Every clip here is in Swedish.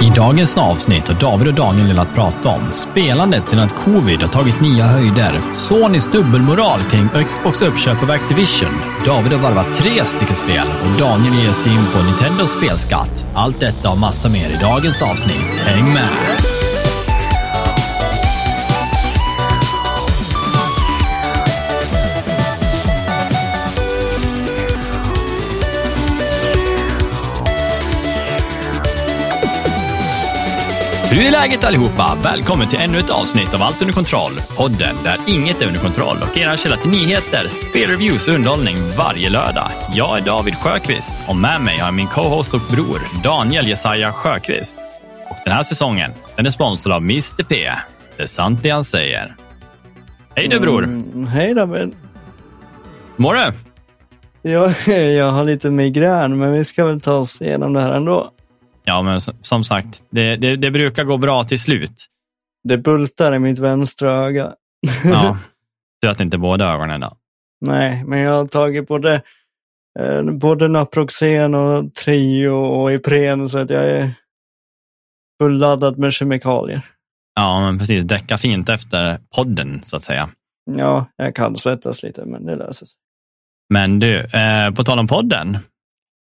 I dagens avsnitt har David och Daniel velat prata om spelandet sedan att covid har tagit nya höjder, Sonys dubbelmoral kring Xbox uppköp av Activision, David har varvat tre stycken spel och Daniel ger sig in på Nintendos spelskatt. Allt detta och massa mer i dagens avsnitt. Häng med! Hur är läget allihopa? Välkommen till ännu ett avsnitt av Allt under kontroll. Podden där inget är under kontroll och era källa till nyheter, spelreviews och underhållning varje lördag. Jag är David Sjöqvist och med mig har jag min co-host och bror Daniel Jesaja Sjöqvist. Och den här säsongen den är sponsrad av Mr P. Det är sant det han säger. Hej du bror! Mm, hej David. Mår du? Jag, jag har lite migrän, men vi ska väl ta oss igenom det här ändå. Ja, men som, sagt, det, det, det brukar gå bra till slut. Det bultar i mitt vänstra öga. Ja, tur att inte båda ögonen då. Nej, men jag har tagit både, eh, både Naproxen och Trio och Ipren så att jag är fulladdad med kemikalier. Ja, men precis. Däcka fint efter podden, så att säga. Ja, jag kan svettas lite, men det löser sig. Men du, eh, på tal om podden.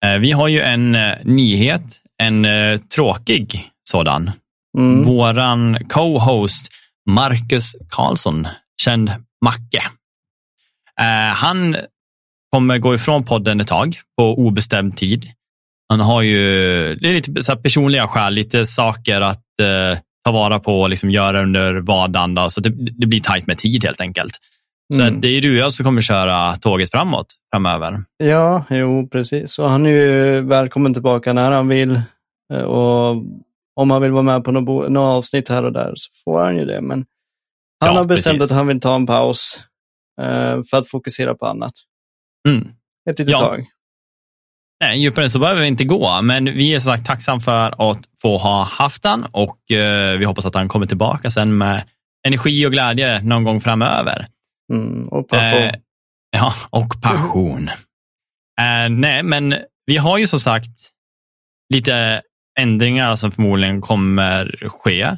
Eh, vi har ju en eh, nyhet, en eh, tråkig sådan. Mm. Våran co-host Marcus Karlsson, känd Macke. Eh, han kommer gå ifrån podden ett tag på obestämd tid. Han har ju det är lite så personliga skäl, lite saker att eh, ta vara på och liksom göra under vardagen. Då, så det, det blir tajt med tid helt enkelt. Så Mm. det är du och jag som kommer köra tåget framåt framöver. Ja, jo, precis. Och han är ju välkommen tillbaka när han vill. Eh, Och om han vill vara med på något, något avsnitt här och där så får han ju det. Men han Ja, har bestämt precis. att han vill ta en paus eh, för att fokusera på annat. Mm. Ett litet Ja. tag. Nej, djupare så behöver vi inte gå, men vi är som sagt tacksamma för att få ha haft han och eh, vi hoppas att han kommer tillbaka sen med energi och glädje någon gång framöver. Mm, och passion. Eh, ja, och passion. Eh, nej, men vi har ju som sagt lite ändringar som förmodligen kommer ske. Eh,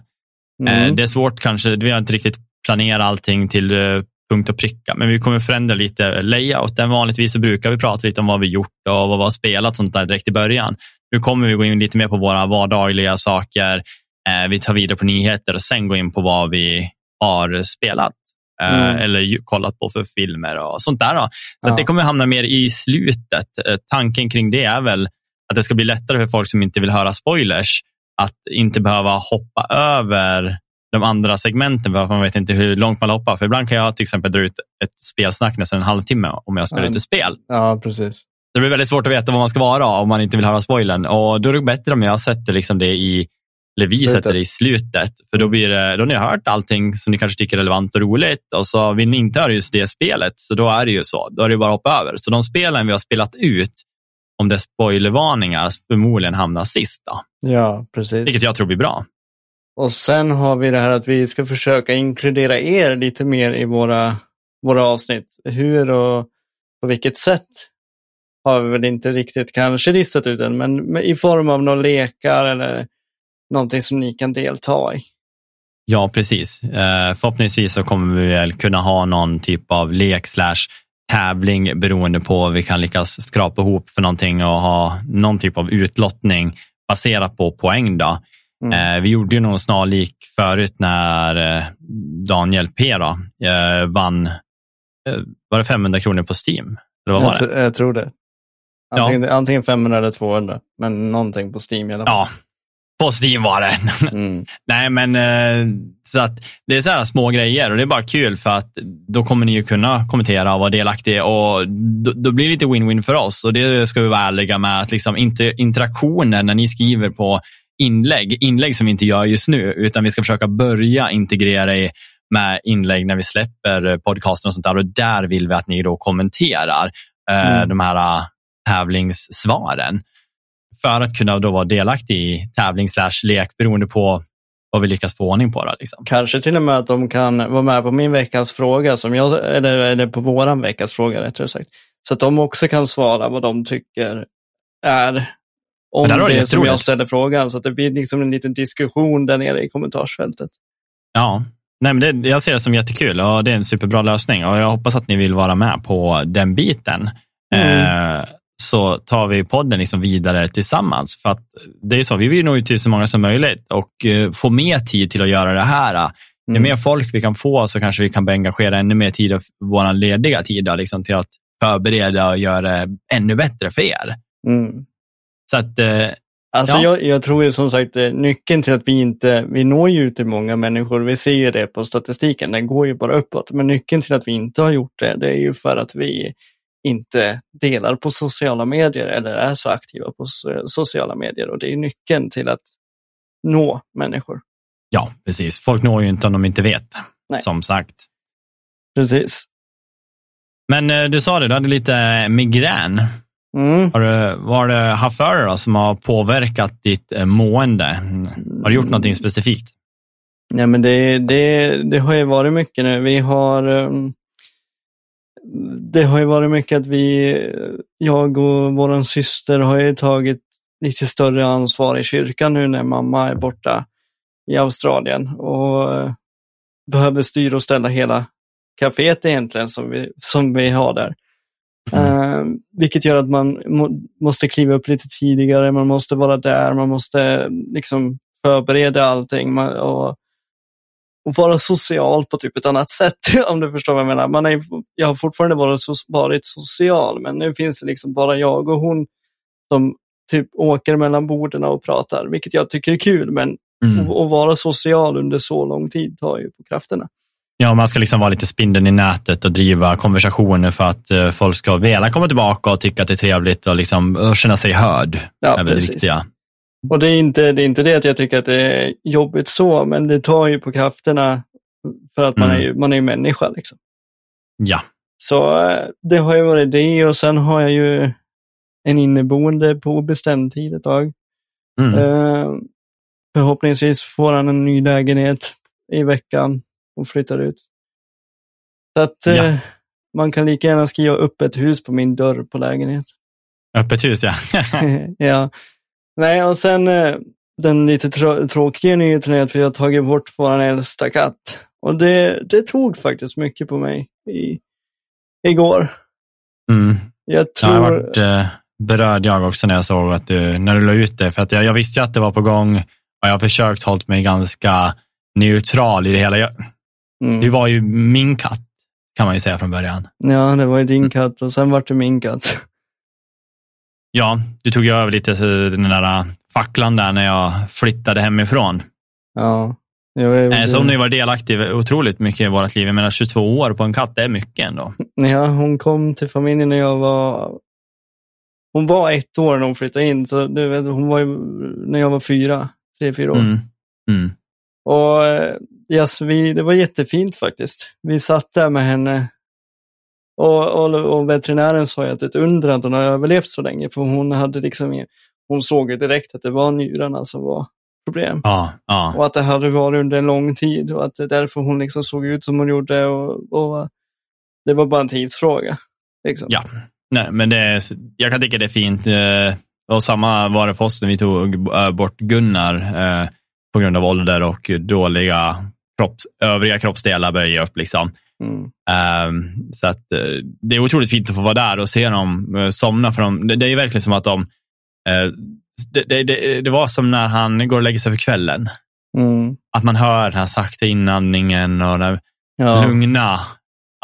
Mm. Det är svårt kanske, vi har inte riktigt planerat allting till eh, punkt och pricka, men vi kommer förändra lite layouten. Vanligtvis så brukar vi prata lite om vad vi gjort och vad vi har spelat sånt där direkt i början. Nu kommer vi gå in lite mer på våra vardagliga saker. Eh, Vi tar vidare på nyheter och sen gå in på vad vi har spelat eh, Mm. eller kollat på för filmer och sånt där. Då. Så Ja. det kommer hamna mer i slutet. Eh, Tanken kring det är väl att det ska bli lättare för folk som inte vill höra spoilers att inte behöva hoppa över de andra segmenten för man vet inte hur långt man hoppar. För ibland kan jag till exempel dra ut ett spelsnack nästan en halvtimme om jag spelar Ja. ut ett spel. Ja, precis. Det blir väldigt svårt att veta vad man ska vara om man inte vill höra spoilern. Och då är det bättre om jag sätter liksom det i eller vi Slutet. sätter det i slutet. För då, blir det, då har ni hört allting som ni kanske tycker är relevant och roligt. Och så vill ni inte höra just det spelet, så då är det ju så. Då är det bara att hoppa över. Så de spelen vi har spelat ut, om det är spoilervarningar, förmodligen hamnar sist. Då. Ja, precis. Vilket jag tror blir bra. Och sen har vi det här att vi ska försöka inkludera er lite mer i våra, våra avsnitt. Hur och på vilket sätt har vi väl inte riktigt kanske listat ut än, men men i form av några lekar eller någonting som ni kan delta i. Ja, precis. Eh, förhoppningsvis så kommer vi väl kunna ha någon typ av lek slash tävling beroende på vad vi kan lyckas skrapa ihop för någonting och ha någon typ av utlottning baserat på poäng. Då. Mm. Eh, vi gjorde ju någon snarlik förut när eh, Daniel P då, vann var det 500 kronor på Steam. Eller vad var jag, det? jag tror det. Antingen, antingen 500 eller 200, men någonting på Steam i alla fall. Ja, på Steam var det. Mm. Nej, men eh, så att det är så här små grejer och det är bara kul för att då kommer ni ju kunna kommentera och vara delaktiga och då, då blir det lite win-win för oss och det ska vi vara ärliga med att liksom inter, interaktionen när ni skriver på inlägg, inlägg som vi inte gör just nu, utan vi ska försöka börja integrera i med inlägg när vi släpper podcasten och sånt där och där vill vi att ni då kommenterar eh, Mm. de här eh, tävlingssvaren för att kunna då vara delaktig i tävling slash lek beroende på vad vi lyckas få ordning på. Då, liksom. Kanske till och med att de kan vara med på min veckans fråga, som jag, eller, eller på våran veckas fråga rättare sagt. Så att de också kan svara vad de tycker är om det det som jag ställer frågan. Så att det blir liksom en liten diskussion där nere i kommentarsfältet. Ja, Nej, men det, jag ser det som jättekul och det är en superbra lösning och jag hoppas att ni vill vara med på den biten. Mm. Eh, så tar vi podden liksom vidare tillsammans. För att det är så, vi vill nå ut till så många som möjligt och eh, få mer tid till att göra det här. Ju Mm. mer folk vi kan få så kanske vi kan engagera ännu mer tid av vår lediga tid då, liksom, till att förbereda och göra det ännu bättre för er. Mm. Så att, eh, Alltså Ja. jag, jag tror ju som sagt eh, nyckeln till att vi inte, vi når ju ut till många människor, vi ser ju det på statistiken, den går ju bara uppåt. Men nyckeln till att vi inte har gjort det, det är ju för att vi inte delar på sociala medier eller är så aktiva på so- sociala medier. Och det är nyckeln till att nå människor. ja, precis. Folk når ju inte om de inte vet, Nej. som sagt. Precis. Men eh, du sa det, du hade lite migrän. Mm. Har du, vad har du haft för dig då som har påverkat ditt eh, mående? Har du gjort någonting specifikt? Ja, men det, det, det har ju varit mycket nu. Vi har um, det har ju varit mycket att vi, jag och vår syster har ju tagit lite större ansvar i kyrkan nu när mamma är borta i Australien och eh, behöver styra och ställa hela kaféet egentligen som vi, som vi har där. Eh, vilket gör att man må, måste kliva upp lite tidigare, man måste vara där, man måste liksom förbereda allting man, och, och vara social på typ ett annat sätt, om du förstår vad jag menar. Man är, jag har fortfarande varit, so, varit social, men nu finns det liksom bara jag och hon som typ åker mellan borden och pratar, vilket jag tycker är kul, men Mm. att vara social under så lång tid tar ju på krafterna. Ja, man ska liksom vara lite spindeln i nätet och driva konversationer för att eh, folk ska vilja komma tillbaka och tycka att det är trevligt och, liksom, känna sig hörd. Ja, är väl det precis. viktiga. Och det är, inte, det är inte det att jag tycker att det är jobbigt så, men det tar ju på krafterna för att man, Mm. är, ju, man är ju människa. Liksom. Ja. Så eh, det har ju varit det och sen har jag ju en inneboende på obestämd tid ett tag. Mm. Eh, förhoppningsvis får han en ny lägenhet i veckan och flyttar ut. Så att Ja. eh, man kan lika gärna skriva upp ett hus på min dörr på lägenhet. Öppet hus, ja. ja. Nej, och sen eh, den lite trå- tråkiga nyheten är att vi har tagit bort vår äldsta katt. Och det, det tog faktiskt mycket på mig i, igår. Mm. Jag Ja, tror... jag varit eh, berörd jag också när jag såg att du, när du la ut det. För att jag, jag visste att det var på gång och jag har försökt hålla mig ganska neutral i det hela. Jag, mm. det var ju min katt, kan man ju säga från början. Ja, det var ju din katt och sen var det min katt. Ja, du tog ju över lite den där eh, facklan där när jag flyttade hemifrån. Ja. Jag Eh, Så hon har ju varit delaktig otroligt mycket i vårt liv. Jag menar 22 år på en katt, det är mycket ändå. ja, hon kom till familjen när jag var... Hon var ett år när hon flyttade in, så du vet, hon var ju när jag var fyra, tre, fyra år. Mm. Mm. Och eh, yes, vi, det var jättefint faktiskt. Vi satt där med henne och, och, och veterinären sa ju att det är ett under att hon har överlevt så länge, för hon hade liksom, hon såg ju direkt att det var njurarna som var problem. Ja, ja. Och att det hade varit under en lång tid och att det är därför hon liksom såg ut som hon gjorde och, och det var bara en tidsfråga. Liksom. Ja. Nej, men det, jag kan tycka det är fint. Eh, Och samma var det för oss när vi tog eh, bort Gunnar eh, på grund av ålder och dåliga kropps, övriga kroppsdelar började ge upp. Liksom. Mm. Ehm, så att, eh, det är otroligt fint att få vara där och se dem eh, somna. För dem. Det, är verkligen som att de... eh, det, det, det, det var som när han går och lägger sig för kvällen. Mm. Att man hör den här sakta inandningen och den Ja. lugna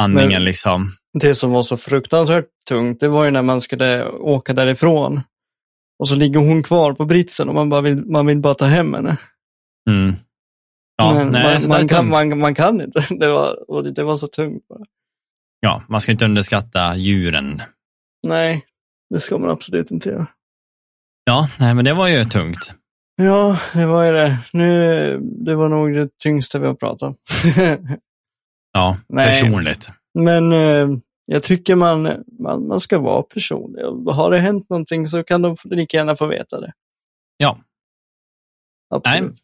andningen. Men- liksom. Det som var så fruktansvärt tungt, det var ju när man skulle åka därifrån. Och så ligger hon kvar på britsen och man, bara vill, man vill bara ta hem henne. Mm. Ja, Men nej, man, man, kan, man, man kan inte. Det var, det, det var så tungt bara. ja, man ska inte underskatta djuren. Nej, det ska man absolut inte göra. Ja, nej, men det var ju tungt. Ja, det var ju det. Nu, det var nog det tyngsta vi har pratat om. Ja, Nej. personligt. Men eh, jag tycker man, man, man ska vara personlig. Har det hänt någonting så kan de lika gärna få veta det. Ja. Absolut. Nej.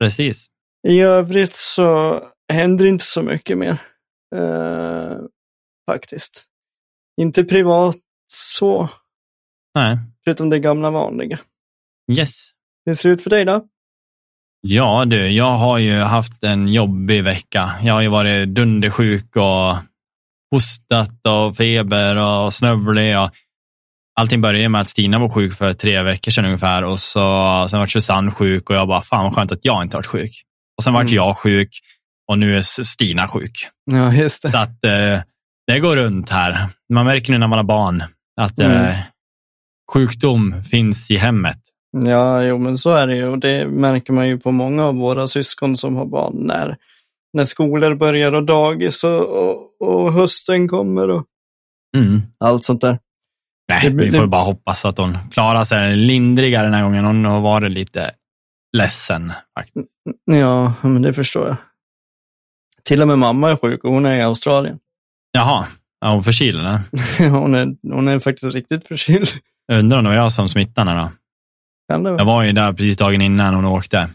Precis. I övrigt så händer inte så mycket mer. Eh, faktiskt. Inte privat så, Nej. förutom det gamla vanliga. Yes. Hur ser det ut för dig då? Ja du, jag har ju haft en jobbig vecka. Jag har ju varit dundersjuk och hostat och feber och snövlig. Och allting började med att Stina var sjuk för tre veckor sedan ungefär och så, sen var Susanne sjuk och jag bara, fan vad skönt att jag inte varit sjuk. Och sen vart Mm. jag sjuk och nu är Stina sjuk. Ja, just det. Så att eh, det går runt här. Man märker nu när man har barn att Mm. eh, sjukdom finns i hemmet. Ja, jo, men så är det ju. Och det märker man ju på många av våra syskon som har barn när, när skolor börjar och dagis och, och, och hösten kommer och allt sånt där. Nej, Det- vi det- får bara hoppas att hon klarar sig lindrigare den här gången. Hon har varit lite ledsen. Faktiskt. Ja, men det förstår jag. Till och med mamma är sjuk och hon är i Australien. Jaha, är hon förkyld? eller? hon, är, hon är faktiskt riktigt förkyld. Undrar om det var jag som smittade henne då. Kan det Jag vara? var ju där precis dagen innan hon åkte.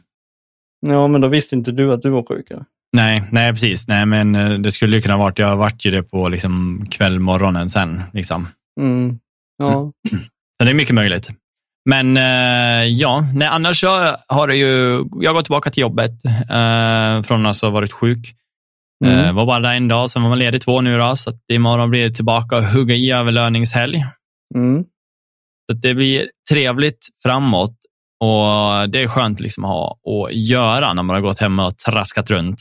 Ja, men då visste inte du att du var sjuk. eller? Nej, nej precis. Nej, men eh, det skulle ju kunna varit, jag vart ju det på liksom kväll, morgonen sen. Liksom. Mm. Ja. Så det är mycket möjligt. Men eh, ja, nej, annars så har det ju, jag går tillbaka till jobbet eh, från att ha varit sjuk. Mm. Eh, var bara där en dag, sen var man ledig två nu då, så att imorgon blir det tillbaka och hugga i över löningshelg. Mm. Så det blir trevligt framåt och det är skönt liksom att ha att göra när man har gått hemma och traskat runt.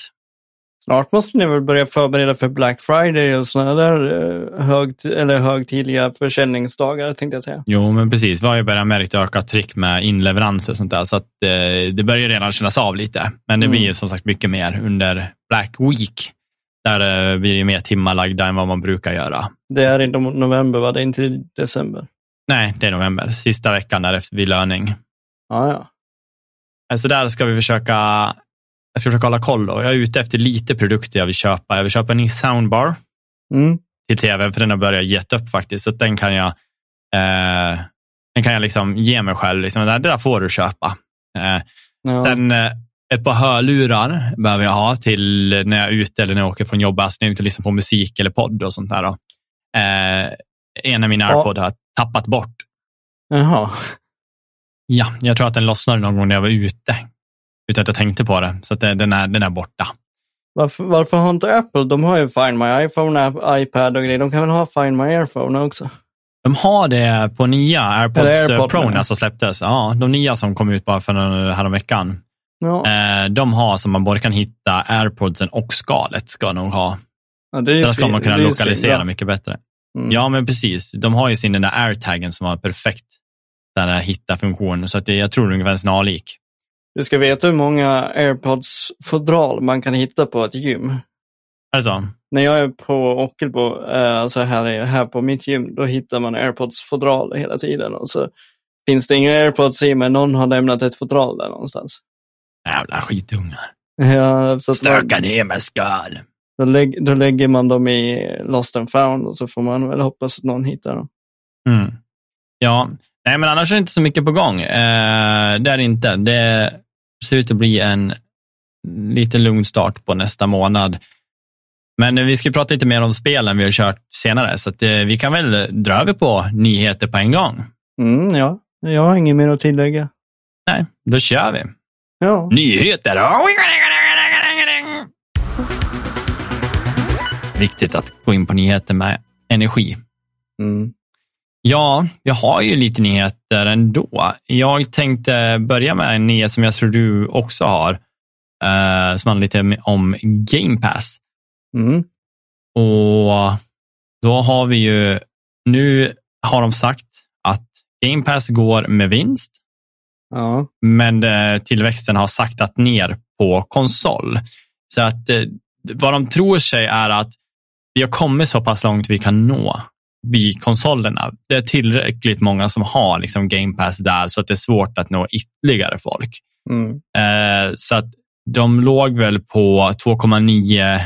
Snart måste ni väl börja förbereda för Black Friday och sådana där eh, högt, eller högtidliga försäljningsdagar, tänkte jag säga. Jo, men precis. Vi har ju börjat märka ökat tryck med inleveranser och sånt där, så att eh, det börjar redan kännas av lite. Men det Mm. blir ju som sagt mycket mer under Black Week. Där eh, blir det ju mer timmar lagda än vad man brukar göra. Det är inte november, va? Det är inte i december. Nej, det är november. Sista veckan därefter vid löning. Ja, ja. Så där ska vi försöka, jag ska försöka hålla koll. Då. Jag är ute efter lite produkter jag vill köpa. Jag vill köpa en ny soundbar Mm. till tv, för den har börjat gett upp faktiskt. Så den kan jag, eh, den kan jag liksom ge mig själv. Liksom, det, där, får du köpa. Eh, Ja. Sen eh, ett par hörlurar behöver jag ha till när jag är ute eller när jag åker från jobbet. Alltså, när jag inte lyssnar på musik eller podd och sånt där. Då. Eh, en av mina Ja. airpods har tappat bort. Jaha. Ja, jag tror att den lossnade någon gång när jag var ute. Utan att jag tänkte på det. Så det, den, är, den är borta. Varför, varför har inte Apple, de har ju Find My iPhone, iPad och grejer. De kan väl ha Find My Airphone också? De har det på nya AirPods Eller Airpod Pro som släpptes. Ja, de nya som kom ut bara för någon, häromveckan. Ja, Eh, de har som man både kan hitta AirPodsen och skalet ska nog ha. ja det Där ska svin- man kunna lokalisera svinbra. mycket bättre. Mm. Ja, men precis. De har ju sin den där airtaggen som har perfekt den där hitta-funktion. Så att det, jag tror det är ungefär snarlik. Du ska veta hur många AirPods-fodral man kan hitta på ett gym. Alltså, När jag är på Ockelbo, eh, alltså här, är- här på mitt gym, då hittar man AirPods-fodral hela tiden. Och så finns det inga AirPods i, men någon har lämnat ett fodral där någonstans. jävla skitungar. Ja, så Stöka ner med skal. då, lägg, då lägger man dem i Lost and found och så får man väl hoppas att någon hittar dem. Mm. Ja, nej men annars är det inte så mycket på gång. Eh, det är det inte. Det ser ut att bli en lite lugn start på nästa månad. Men vi ska prata lite mer om spelen vi har kört senare, så att, eh, vi kan väl dra över på nyheter på en gång. Mm, ja, jag har inget mer att tillägga. Nej, då kör vi. Ja, Nyheter. Viktigt att gå in på nyheter med energi. mm. Ja, jag har ju lite nyheter ändå. Jag tänkte börja med en nyhet som jag tror du också har, eh, som handlar lite om Game Pass. Mm. Och då har vi ju, nu har de sagt att Game Pass går med vinst, ja. men eh, tillväxten har saktat ner på konsol. Så att eh, vad de tror sig är att vi har kommit så pass långt vi kan nå vid konsolerna. Det är tillräckligt många som har liksom Game Pass där så att det är svårt att nå ytterligare folk. Mm. Eh, så att de låg väl på 2,9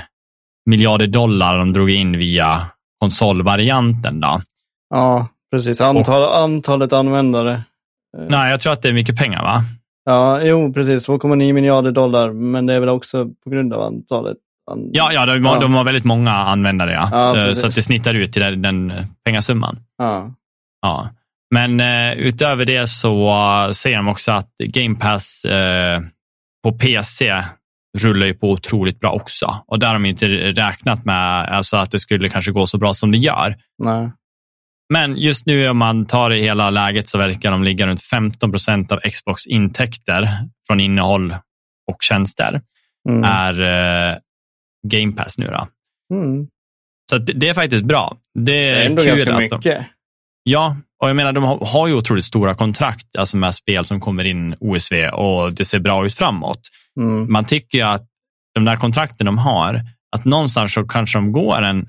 miljarder dollar de drog in via konsolvarianten. Då. Ja, precis. Antal, antalet användare. Nej, jag tror att det är mycket pengar va? Ja, jo, precis. 2,9 miljarder dollar, men det är väl också på grund av antalet. An... Ja, ja, de, Ja. de har väldigt många användare. Ja. Ja, Eh, så att det snittar ut till den, den pengasumman. Ja. Ja. Men eh, utöver det så uh, säger de också att Game Pass eh, på PC rullar ju på otroligt bra också. Och där har de inte räknat med alltså att det skulle kanske gå så bra som det gör. Nej. Men just nu om man tar det hela läget så verkar de ligga runt 15 procent av Xbox intäkter från innehåll och tjänster Mm. är eh, Game Pass nu. Då. Mm. Så det, det är faktiskt bra. Det Det är, är ändå ganska mycket. De, ja, och jag menar de har, har ju otroligt stora kontrakt alltså med spel som kommer in OSV och det ser bra ut framåt. Mm. Man tycker ju att de där kontrakten de har, att någonstans så kanske de går en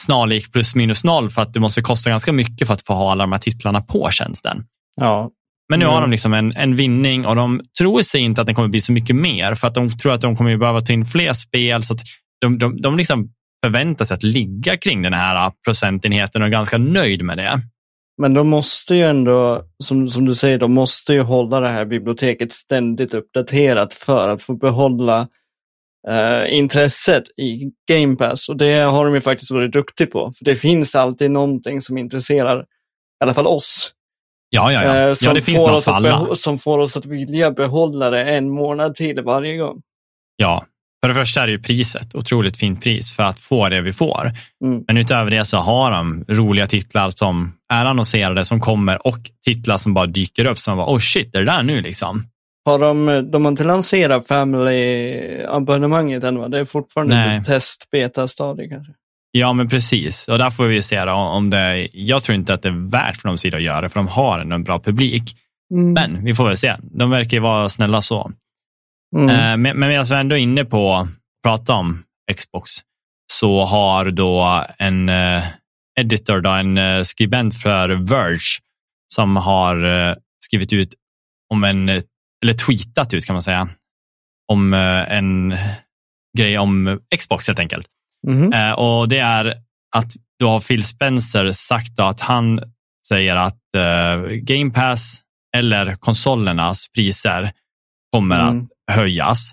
snarlik plus minus noll för att det måste kosta ganska mycket för att få ha alla de här titlarna på tjänsten. Ja. Men nu Mm. har de liksom en, en vinning och de tror sig inte att det kommer bli så mycket mer för att de tror att de kommer behöva ta in fler spel så att de, de, de liksom förväntar sig att ligga kring den här procentenheten och är ganska nöjd med det. Men de måste ju ändå, som, som du säger, de måste ju hålla det här biblioteket ständigt uppdaterat för att få behålla eh, intresset i Game Pass. Och det har de ju faktiskt varit duktiga på. För det finns alltid någonting som intresserar, i alla fall oss. Ja, ja, ja. eh, ja som, det finns får oss att som får oss att vilja behålla det en månad till varje gång. Ja, för det första är det ju priset, otroligt fint pris för att få det vi får. Mm. Men utöver det så har de roliga titlar som är annonserade som kommer och titlar som bara dyker upp som bara, oh shit, är det där nu liksom? Har de, de har inte lanserat Family-abonnemanget än va? Det är fortfarande test beta-stadie kanske. Ja, men precis. Och där får vi se då, om det, jag tror inte att det är värt för de sida att göra för de har ändå en bra publik. Men vi får väl se. De verkar ju vara snälla så. Mm. Eh, Men, men medan vi ändå är inne på att prata om Xbox, så har då en eh, editor, då, en eh, skribent för Verge, som har eh, skrivit ut om en, eh, eller tweetat ut kan man säga, om eh, en grej om Xbox helt enkelt. Mhm. Eh, och det är att då har Phil Spencer sagt att han säger att eh, Game Pass eller konsolernas priser kommer Mm. att höjas.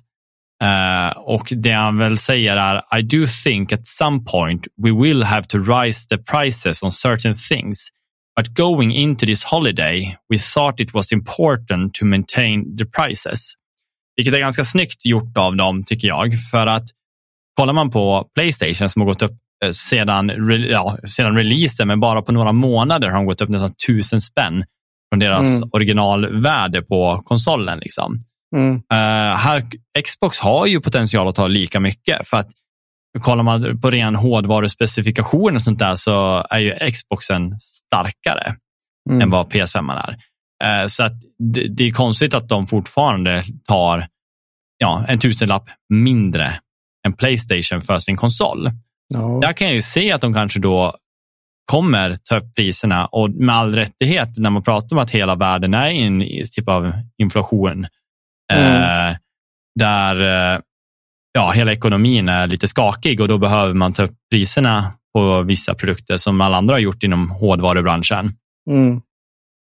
Eh, och det han väl säger är I do think at some point we will have to rise the prices on certain things. But going into this holiday we thought it was important to maintain the prices. Vilket är ganska snyggt gjort av dem tycker jag. För att kollar man på Playstation som har gått upp eh, sedan, ja, sedan releasen, men bara på några månader har de gått upp nästan tusen spänn från deras Mm. originalvärde på konsolen. Liksom. Mm. Eh, här, Xbox har ju potential att ta lika mycket för att kollar man på ren hårdvaruspecifikation och sånt där så är ju Xboxen starkare Mm. än vad PS5 är. Eh, så att det, det är konstigt att de fortfarande tar ja, en tusenlapp mindre än Playstation för sin konsol. Ja. Där kan jag ju se att de kanske då kommer ta upp priserna och med all rättighet när man pratar om att hela världen är i en typ av inflation. Eh, där eh, ja, hela ekonomin är lite skakig och då behöver man ta upp priserna på vissa produkter som alla andra har gjort inom hårdvarubranschen. Mm.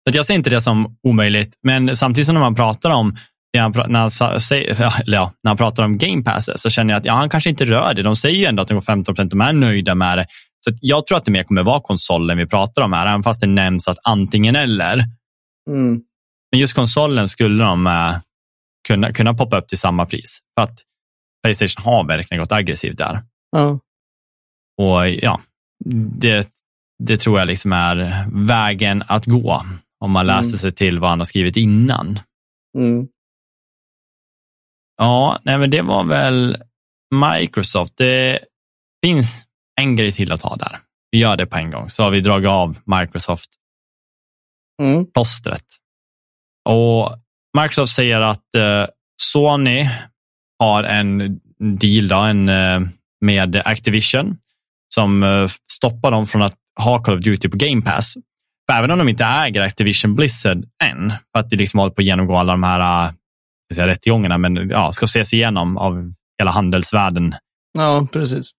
Så att jag ser inte det som omöjligt, men samtidigt som man pratar om när han, när, han, säger- ja, när han pratar om game passes så känner jag att ja, han kanske inte rör det. De säger ju ändå att de går 15 procent, de är nöjda med det. Så jag tror att det mer kommer vara konsolen vi pratar om här, även fast det nämns att antingen eller. Mm. Men just konsolen skulle de eh, kunna, kunna poppa upp till samma pris. För att Playstation har verkligen gått aggressivt där. Ja. Och ja, det, det tror jag liksom är vägen att gå om man läser Mm. sig till vad han har skrivit innan. Mm. Ja, nej men det var väl Microsoft. Det finns en grej till att ta där. Vi gör det på en gång, så har vi dragit av Microsoft-plåstret. Mm. Och Microsoft säger att eh, Sony har en deal då, en, eh, med Activision som eh, stoppar dem från att ha Call of Duty på Game Pass. För även om de inte äger Activision Blizzard än, för att de liksom håller på att genomgå alla de här säga, rättegångarna, men ja, ska ses igenom av hela handelsvärlden, Ja, precis.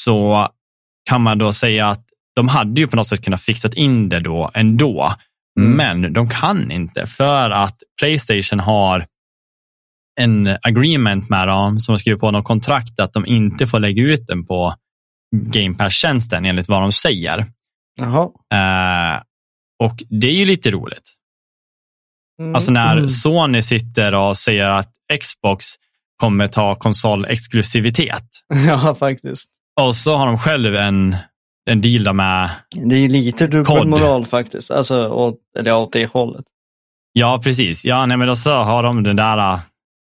så kan man då säga att de hade ju på något sätt kunnat fixat in det då ändå. Mm. Men de kan inte för att Playstation har en agreement med dem som har skrivit på något kontrakt att de inte får lägga ut den på Game Pass-tjänsten enligt vad de säger. Jaha. Eh, Och det är ju lite roligt. Mm. Alltså när Mm. Sony sitter och säger att Xbox kommer ta konsolexklusivitet. Ja, faktiskt. Och så har de själv en, en deal där med, Det är lite dubbelmoral faktiskt. Alltså, åt, eller åt det hållet. ja precis, ja nej men då så har de den där, äh,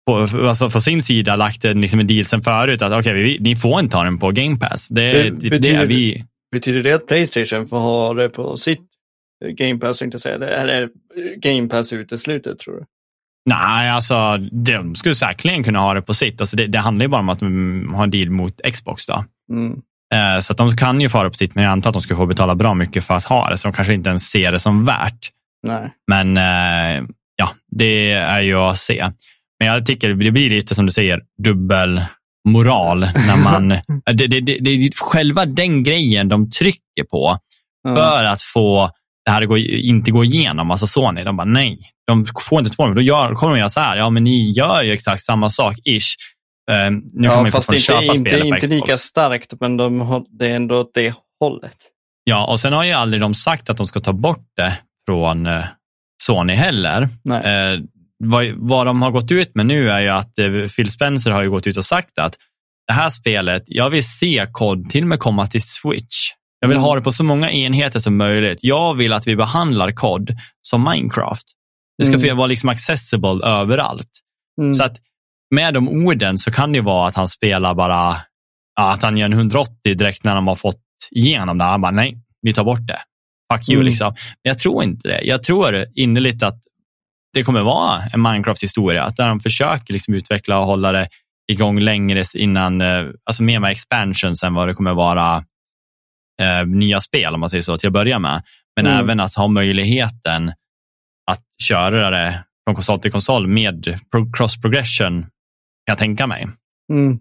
på, alltså på sin sida lagt en, liksom en deal sen förut att okej, vi- ni får inte ha den på Game Pass. Det, Det det, betyder- är vi. Betyder det att Playstation får ha det på sitt Game Pass, det, eller Game Pass uteslutet tror du? Nej, alltså de skulle säkerligen kunna ha det på sitt. Alltså, det, det handlar ju bara om att de har en deal mot Xbox då. Mm. Eh, Så att de kan ju fara på sitt, men jag antar att de skulle få betala bra mycket för att ha det, så de kanske inte ens ser det som värt. Nej. Men eh, ja, det är ju att se. Men jag tycker det blir lite som du säger, dubbelmoral. När man, det, det, det, det är själva den grejen de trycker på Ja. för att få det här att gå, inte gå igenom, alltså Sony. De bara nej, de får inte två, då gör, kommer de göra så här. Ja, men ni gör ju exakt samma sak, ish. Eh, nu ja, fast inte, köpa inte, inte lika starkt, men de har, det är ändå åt det hållet. Ja, och sen har ju aldrig de sagt att de ska ta bort det från eh, Sony heller. Nej. Eh, vad, vad de har gått ut med nu är ju att Phil Spencer har ju gått ut och sagt att det här spelet, jag vill se kod till och med komma till Switch. Jag vill Mm. ha det på så många enheter som möjligt. Jag vill att vi behandlar kod som Minecraft. Det ska Mm. vara liksom accessible överallt. Mm. Så att med de orden så kan det vara att han spelar bara, att han gör en 180 direkt när de har fått igenom det. Han bara, nej, vi tar bort det. Fuck you Mm. liksom. Men jag tror inte det. Jag tror innerligt att det kommer vara en Minecraft-historia, där de försöker liksom utveckla och hålla det igång längre innan, eh, alltså mer med expansions än vad det kommer vara eh, nya spel om man säger så till att börja med. Men Mm. även att ha möjligheten att köra det från konsol till konsol med cross progression kan jag tänka mig. Mm.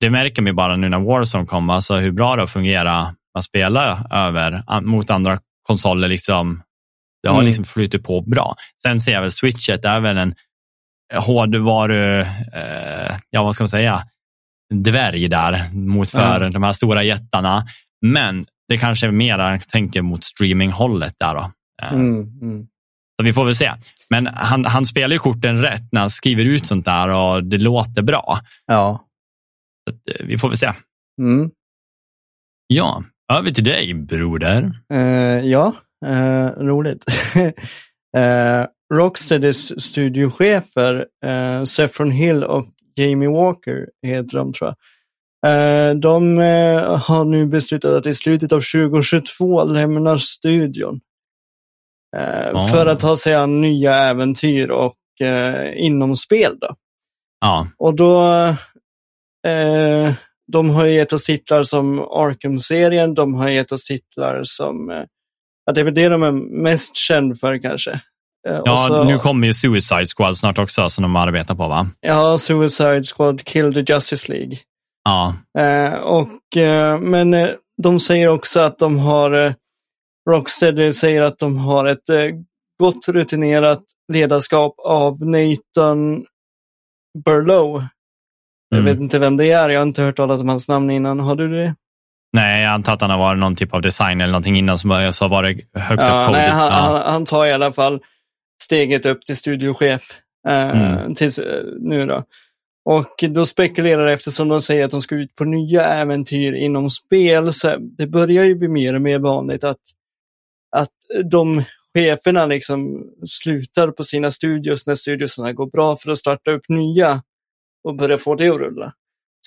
Det märker man bara nu när Warzone kom, alltså hur bra det har fungerat att spela över mot andra konsoler. Liksom. Det har Mm. liksom flutit på bra. Sen ser jag väl switchet är väl en hårdvaru, eh, ja vad ska man säga, dvärg där mot för Ja. de här stora jättarna. Men det kanske är mer, jag tänker mot streaminghållet där då. Eh, Mm. Mm. Så vi får väl se. Men han, han spelar ju korten rätt när han skriver ut sånt där och det låter bra. Ja. Så eh, vi får väl se. Mm. Ja, över till dig broder. Eh, ja, eh, roligt. uh, Rocksteadys studiochefer, uh, Saffron Hill och Jamie Walker heter de tror jag. Eh, de eh, har nu beslutat att i slutet av 2022 lämnar studion. Eh, Ah. För att ta sig an nya äventyr och inom spel. Då. Ja, Och då, eh, de har gett oss titlar som Arkham-serien, de har gett oss titlar som, eh, ja det är väl det de är mest kända för kanske. Eh, ja så, nu kommer ju Suicide Squad snart också som de arbetar på va? Ja, Suicide Squad, Kill the Justice League. Ja, Eh, och, eh, men eh, de säger också att de har, eh, Rocksteady säger att de har ett eh, gott rutinerat ledarskap av Nathan Burlow. Jag Mm. vet inte vem det är, jag har inte hört talas om hans namn innan. Har du det? nej jag antar att han har varit någon typ av design eller någonting innan som har varit högt Ja, upp nej, han, Ja. han, han tar i alla fall steget upp till studiochef eh, Mm. tills, eh, nu då. Och då spekulerar det eftersom de säger att de ska ut på nya äventyr inom spel. Så det börjar ju bli mer och mer vanligt att, att de cheferna liksom slutar på sina studios när studiosarna går bra för att starta upp nya och börja få det att rulla.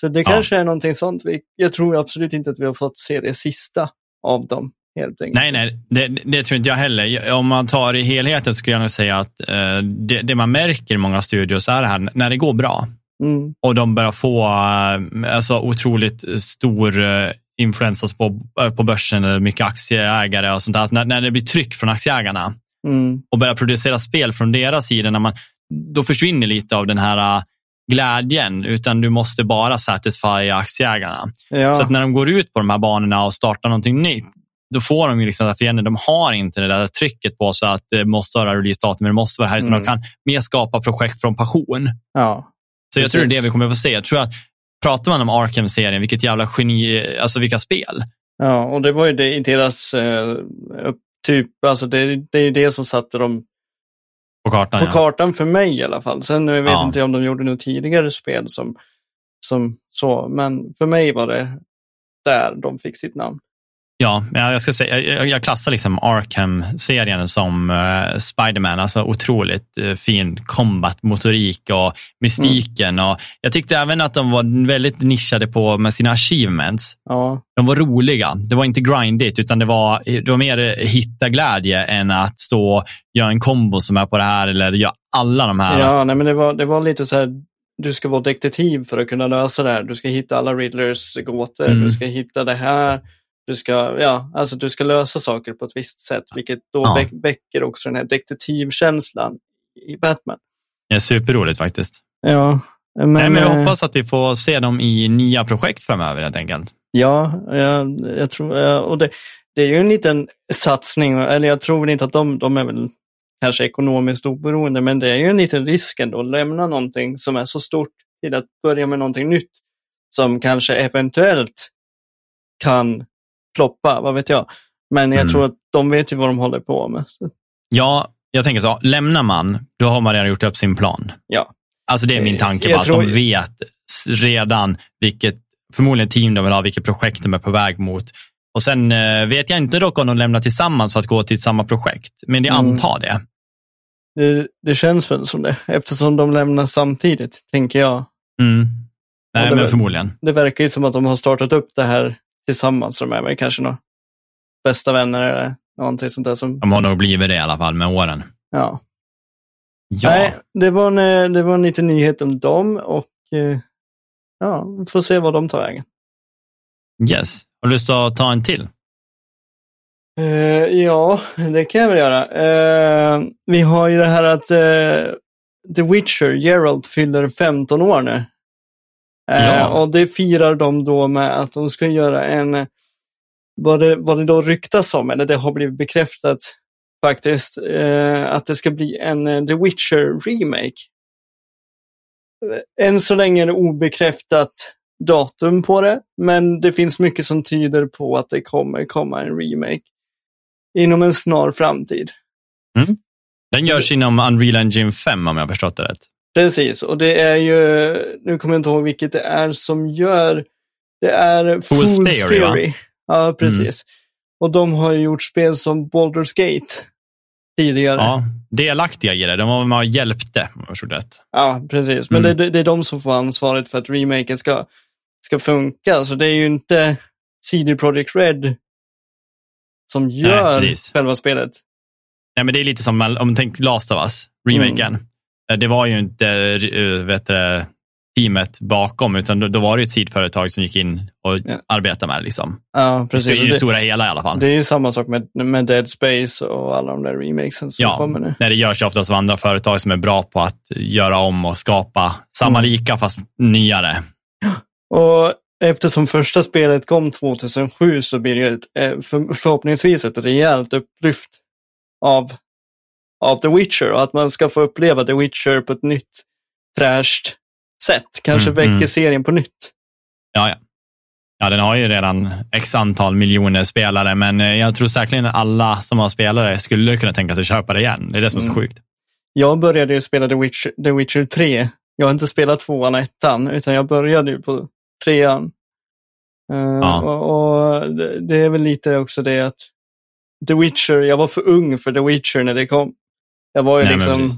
Så det Ja. kanske är någonting sånt. Jag tror absolut inte att vi har fått se det sista av dem. Helt enkelt. Nej, nej, det, det tror inte jag heller. Om man tar i helheten skulle jag nog säga att eh, det, det man märker i många studios är det här när det går bra Mm. och de börjar få eh, alltså, otroligt stor eh, influens på, eh, på börsen, eller mycket aktieägare och sånt där. Alltså, när, när det blir tryck från aktieägarna Mm. och börjar producera spel från deras sida, när man, då försvinner lite av den här glädjen, utan du måste bara satisfy aktieägarna. Ja. Så att när de går ut på de här banorna och startar någonting nytt, då får de ju liksom att fienden, de har inte det där trycket på sig att det måste vara releasedatum, det måste vara här, utan Mm. de kan mer skapa projekt från passion. ja. Så jag tror det är det vi kommer att få se. Jag tror att pratar man om Arkham-serien, vilket jävla geni, alltså vilka spel. Ja, och det var ju det i deras eh, typ, alltså det, det är det som satte dem På kartan, på ja. kartan för mig i alla fall. Sen jag vet Ja. inte om de gjorde något tidigare spel som, som så, men för mig var det där de fick sitt namn. Ja, jag, ska säga, jag, klassar liksom Arkham-serien som uh, Spiderman. Alltså otroligt uh, fin combat-motorik och mystiken. Och jag tyckte även att de var väldigt nischade på med sina achievements. Ja, De var roliga. Det var inte grindigt, utan det var, det var mer hitta glädje än att stå och göra en kombo som är på det här eller göra alla de här. ja nej, men det var, det var lite så här, du ska vara detektiv för att kunna lösa det här. Du ska hitta alla Riddlers gåtor, Mm. du ska hitta det här. Du ska, ja, alltså du ska lösa saker på ett visst sätt, vilket då Ja. väck, väcker också den här detektivkänslan i Batman. Det är superroligt faktiskt. Ja, men, Nej, men jag eh, hoppas att vi får se dem i nya projekt framöver helt enkelt. Ja, jag, jag tror, och det, det är ju en liten satsning, eller jag tror inte att de, de är väl kanske ekonomiskt oberoende, men det är ju en liten risk ändå att lämna någonting som är så stort till att börja med någonting nytt som kanske eventuellt kan floppa, vad vet jag. Men jag Mm. tror att de vet ju vad de håller på med. Ja, jag tänker så. Lämnar man, då har man redan gjort upp sin plan. Ja. Alltså det är min Eh, tanke, jag bara att tror- de vet redan vilket, förmodligen team de vill ha, vilket projekt de är på väg mot. Och sen eh, vet jag inte dock om de lämnar tillsammans för att gå till samma projekt, men jag Mm. antar det. det, det känns väl som det, eftersom de lämnar samtidigt, tänker jag. Mm. Nej, men förmodligen. Det verkar ju som att de har startat upp det här tillsammans. De är väl kanske några bästa vänner eller någonting sånt där. Som, De har nog blivit det i alla fall med åren. ja. Ja, Nej, det var, en, eh, det var en liten nyhet om dem och eh, ja, vi får se vad de tar vägen. yes. Har du lust att ta en till? Eh, ja, det kan jag väl göra. Eh, vi har ju det här att eh, The Witcher, Geralt, fyller 15 år nu. Eh, Ja. Och det firar de då med att de ska göra en, vad det, vad det då ryktas om, eller det har blivit bekräftat faktiskt, eh, att det ska bli en eh, The Witcher remake. Eh, Än så länge är det obekräftat datum på det, men det finns mycket som tyder på att det kommer komma en remake inom en snar framtid. Den görs inom Unreal Engine 5 om jag förstått det rätt. Precis, och det är ju, nu kommer jag inte ihåg vilket det är som gör, det är Fool's Fool's, Theory? Theory. Ja, precis. Och de har ju gjort spel som Baldur's Gate tidigare. Ja, delaktiga i det. De var med och hjälpte, om jag det. Ja, precis. Men Mm. det, det är de som får ansvaret för att remaken ska, ska funka. Så det är ju inte CD Projekt Red som gör precis. själva spelet. Nej, men det är lite som om man tänker Last of Us, remaken. Eh, Det var ju inte eh, vet du, teamet bakom, utan då, då var det ju ett sidföretag som gick in och Ja. arbetade med det. Liksom. Ja, precis. I Och det det, stora hela i alla fall. det är ju samma sak med, med Dead Space och alla de där remakesen som ja, kommer nu. när det görs oftast av andra företag som är bra på att göra om och skapa samma Mm. lika fast nyare. Och eftersom första spelet kom 2007 så blir det ju ett, eh, för, förhoppningsvis ett rejält upplyft av, av The Witcher och att man ska få uppleva The Witcher på ett nytt fräscht sätt. Kanske Mm, väcker mm. serien på nytt. Ja, ja. Ja, den har ju redan x antal miljoner spelare, men eh, jag tror säkerligen alla som har spelare skulle kunna tänka sig köpa det igen. Det är det som är så Mm. sjukt. Jag började ju spela The Witcher, The Witcher 3. Jag har inte spelat tvåan och ettan, utan jag började ju på trean. Eh, Ja. och, och det är väl lite också det att The Witcher, jag var för ung för The Witcher när det kom. Jag var ju Nej, liksom,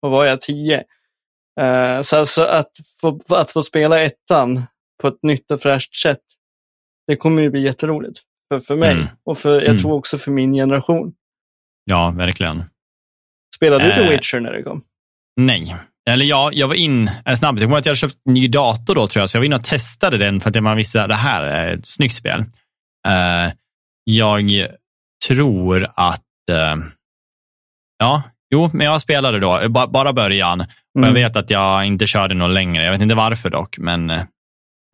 vad var jag, tio? Eh, så alltså att få, att få spela ettan på ett nytt och fräscht sätt, det kommer ju bli jätteroligt. För, för mig Mm. och för, jag Mm. tror också för min generation. Ja, verkligen. Spelade du Eh. The Witcher när det kom? Nej. Eller ja, jag var in en snabb. Jag kommer att jag hade köpt ny dator då, tror jag, så jag var inne och testade den för att man visste att det här är ett snyggt spel. Eh, jag tror att, eh, ja, jo, men jag spelade då, ba- bara början. Och jag Mm. vet att jag inte körde något längre. Jag vet inte varför dock, men eh,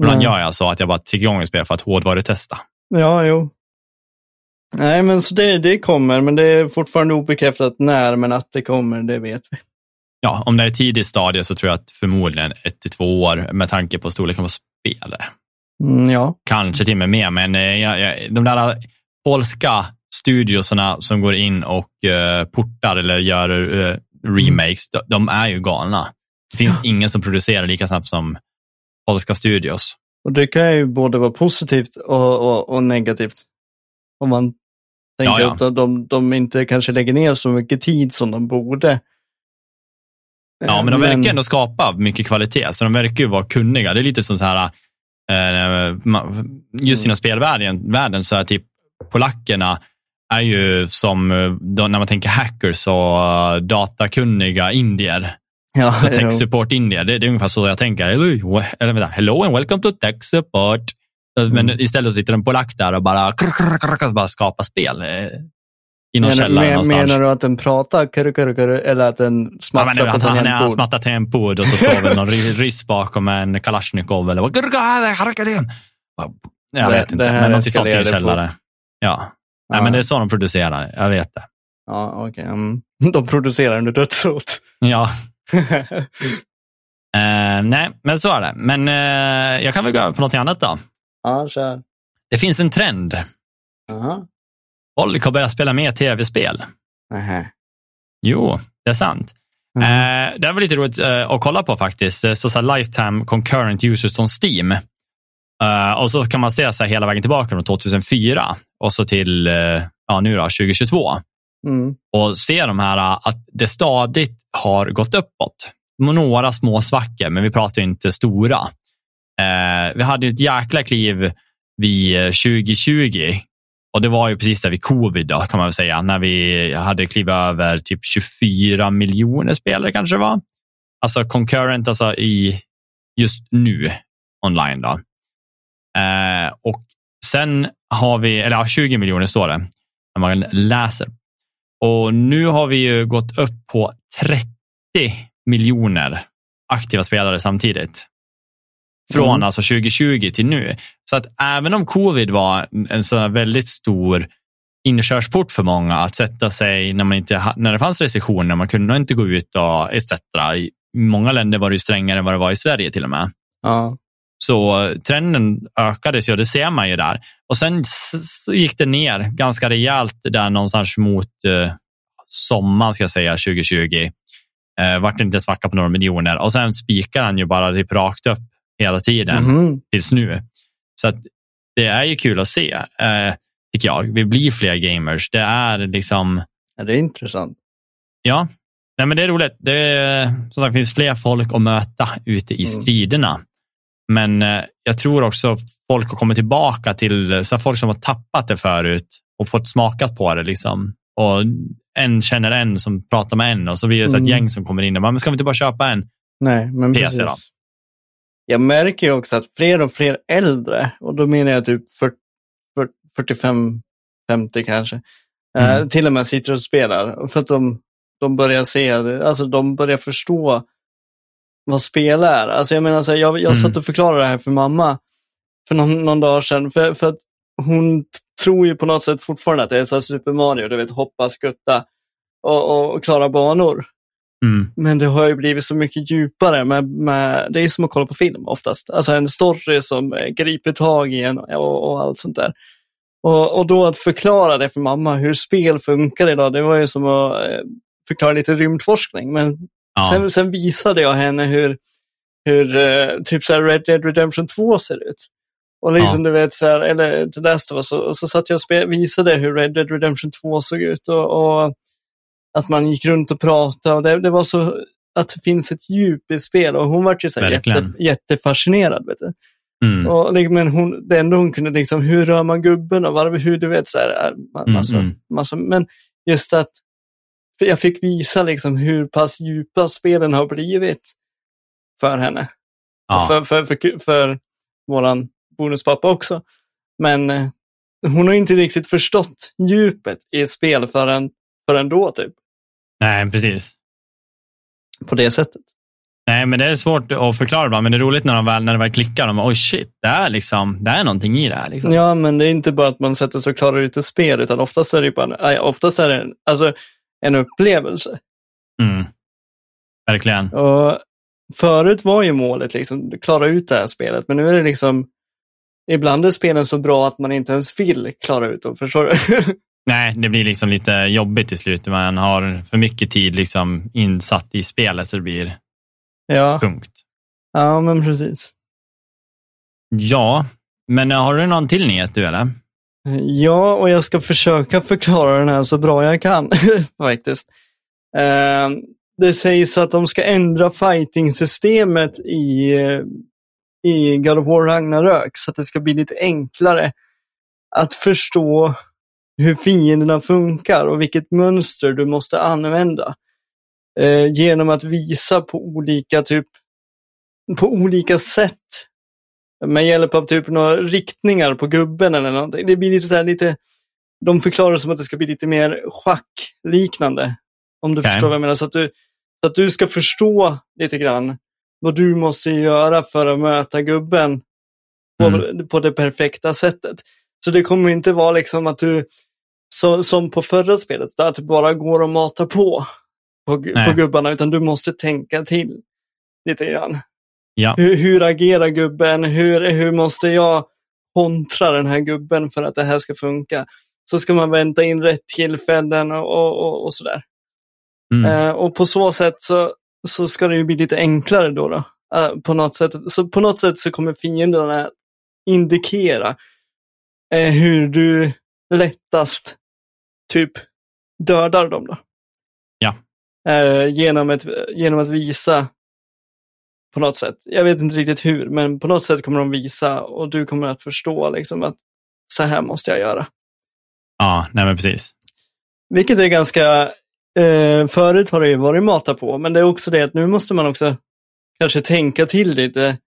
ibland gör jag så att jag bara trycker igång ett spel för att hårdvarutesta. Ja, jo. Nej, men så det, det kommer, men det är fortfarande obekräftat när, men att det kommer, det vet vi. Ja, om det är tidigt stadie så tror jag att förmodligen ett till två år med tanke på storleken på spelet. Mm, ja. Kanske till och med mer, men eh, jag, jag, de där polska studiosarna som går in och uh, portar eller gör uh, remakes, de, de, är ju galna. Det finns ja. ingen som producerar lika snabbt som polska studios. Och det kan ju både vara positivt och, och, och negativt. Om man tänker ja, ja. att de, de inte kanske lägger ner så mycket tid som de borde. Ja, men de verkar men... ändå skapa mycket kvalitet, så de verkar ju vara kunniga. Det är lite som så här, eh, just inom spelvärlden världen så är typ polackerna är ju som när man tänker hackers och datakunniga indier. Ja, tech support indier, det, det, är ungefär så jag tänker. Eller vänta, hello and welcome to tech support. Men mm. istället sitter en polack där och bara, krr, krr, krr, bara skapar spel i någon men, källare men, någonstans. Menar du att den pratar kurr, kurr, kurr, eller att den smattrar ja, på tangentbord? Han smattrar tangentbord och så står väl någon ryss bakom en kalasjnikov eller vad. Jag vet inte, men något sånt i en källare. Ja. Nej, men det är så de producerar, jag vet det. Ja, okej. Okay. Mm. De producerar under dödshot. Ja. uh, nej, men så är det. Men uh, jag kan väl gå över på något annat då. Ja, kör. Det finns en trend. -huh. Folk har börjat spela mer tv-spel. Uh-huh. Jo, det är sant. Uh-huh. Eh, det var lite roligt eh, att kolla på faktiskt. Så, så lifetime concurrent users som Steam. Uh, och så kan man se så hela vägen tillbaka från 2004 och så till uh, ja, nu då, 2022. Mm. Och se de här uh, att det stadigt har gått uppåt. Några små svackor, men vi pratar inte stora. vi hade ett jäkla kliv vid 2020 och det var ju precis där vid covid då, kan man väl säga, när vi hade klivit över typ 24 miljoner spelare kanske det var. Alltså concurrent, alltså i just nu online då. Eh, och sen har vi, eller ja, 20 miljoner står det, när man läser. Och nu har vi ju gått upp på 30 miljoner aktiva spelare samtidigt. Från mm. alltså 2020 till nu. Så att även om covid var en så väldigt stor inkörsport för många att sätta sig när, man inte, när det fanns restriktioner, man kunde inte gå ut och etc. I många länder var det strängare än vad det var i Sverige till och med. Ja. Så trenden ökades ju det ser man ju där. Och sen gick det ner ganska rejält där någonstans mot eh, sommaren ska jag säga 2020. Eh, vart inte svacka på några miljoner och sen spikar han ju bara typ rakt upp hela tiden mm. tills nu. Så att det är ju kul att se, eh, tycker jag. Vi blir fler gamers. Det är liksom... Ja, det är intressant. Ja, Nej, men det är roligt. Det är, som sagt, finns fler folk att möta ute i mm. Men eh, jag tror också folk har kommit tillbaka till så folk som har tappat det förut och fått smakat på det. Liksom. Och en känner en som pratar med en och så blir det så ett mm. gäng som kommer in och bara, men ska vi inte bara köpa en Nej, men PC precis. då? Jag märker ju också att fler och fler äldre, och då menar jag typ 45-50 kanske, eh, mm. till och med sitter och spelar. För att de, de börjar se, alltså de börjar förstå vad spel är. Alltså jag menar, så här, jag, jag mm. satt och förklarade det här för mamma för någon, någon dag sedan. För, för att hon tror ju på något sätt fortfarande att det är så Super Mario, du vet hoppa, skutta och, och, och klara banor. Mm. Men det har ju blivit så mycket djupare. Med, med, det är som att kolla på film oftast. Alltså en story som griper tag i en och, och allt sånt där. Och, och då att förklara det för mamma hur spel funkar idag, det var ju som att eh, förklara lite rymdforskning. Men Ja. Sen, sen visade jag henne hur, hur uh, typ så Red Dead Redemption 2 ser ut. Och liksom ja. du vet, så här, eller det läste var så, och så satt jag och visade hur Red Dead Redemption 2 såg ut och, och att man gick runt och pratade och det, det, var så att det finns ett djup i spel och hon var ju så jätte, jättefascinerad. Vet du. Mm. Och, men hon, det enda hon kunde, liksom, hur rör man gubben och var, hur du vet, så här, massa, mm, mm. Massa, men just att jag fick visa liksom hur pass djupa spelen har blivit för henne. Ja. För, för, för, för våran bonuspappa också. Men eh, hon har inte riktigt förstått djupet i spel förrän, förrän då typ. Nej, precis. På det sättet. Nej, men det är svårt att förklara men det är roligt när, de väl, när det väl klickar. De oj shit, det är, liksom, det är någonting i det här. Liksom. Ja, men det är inte bara att man sätter sig och klarar ut ett spel, utan oftast är det bara, oftast är det, alltså en upplevelse. Mm. Verkligen. Och förut var ju målet liksom klara ut det här spelet, men nu är det liksom Ibland är spelen så bra att man inte ens vill klara ut dem, förstår du? Nej, det blir liksom lite jobbigt till slut. Man har för mycket tid liksom insatt i spelet så det blir Ja, tungt. ja men precis. Ja, men har du någon till nyhet du eller? Eh, ja, och jag ska försöka förklara den här så bra jag kan faktiskt. Eh, det sägs att de ska ändra fighting-systemet i, eh, i God of War Ragnarök så att det ska bli lite enklare att förstå hur fienderna funkar och vilket mönster du måste använda. Eh, genom att visa på olika typ på olika sätt med hjälp av typ några riktningar på gubben eller någonting. Det blir lite så här lite, de förklarar som att det ska bli lite mer schackliknande. Om du Okej. förstår vad jag menar. Så att, du, så att du ska förstå lite grann vad du måste göra för att möta gubben på, på det perfekta sättet. Så det kommer inte vara liksom att du, så, som på förra spelet, där att du bara går och matar på på, Nej. på gubbarna, utan du måste tänka till lite grann. Ja. Hur, hur agerar gubben? Hur, hur måste jag kontra den här gubben för att det här ska funka? Så ska man vänta in rätt tillfällen och, och, och, och sådär. Mm. Eh, och på så sätt så, så ska det ju bli lite enklare då. då. Eh, på något sätt. Så på något sätt så kommer fienderna indikera eh, hur du lättast typ dödar dem. Då. Ja. Eh, genom, ett, genom att visa på något sätt. Jag vet inte riktigt hur, men på något sätt kommer de visa och du kommer att förstå liksom att så här måste jag göra. Ja, nej men precis. Vilket är ganska, eh, förut har det ju varit mata på, men det är också det att nu måste man också kanske tänka till lite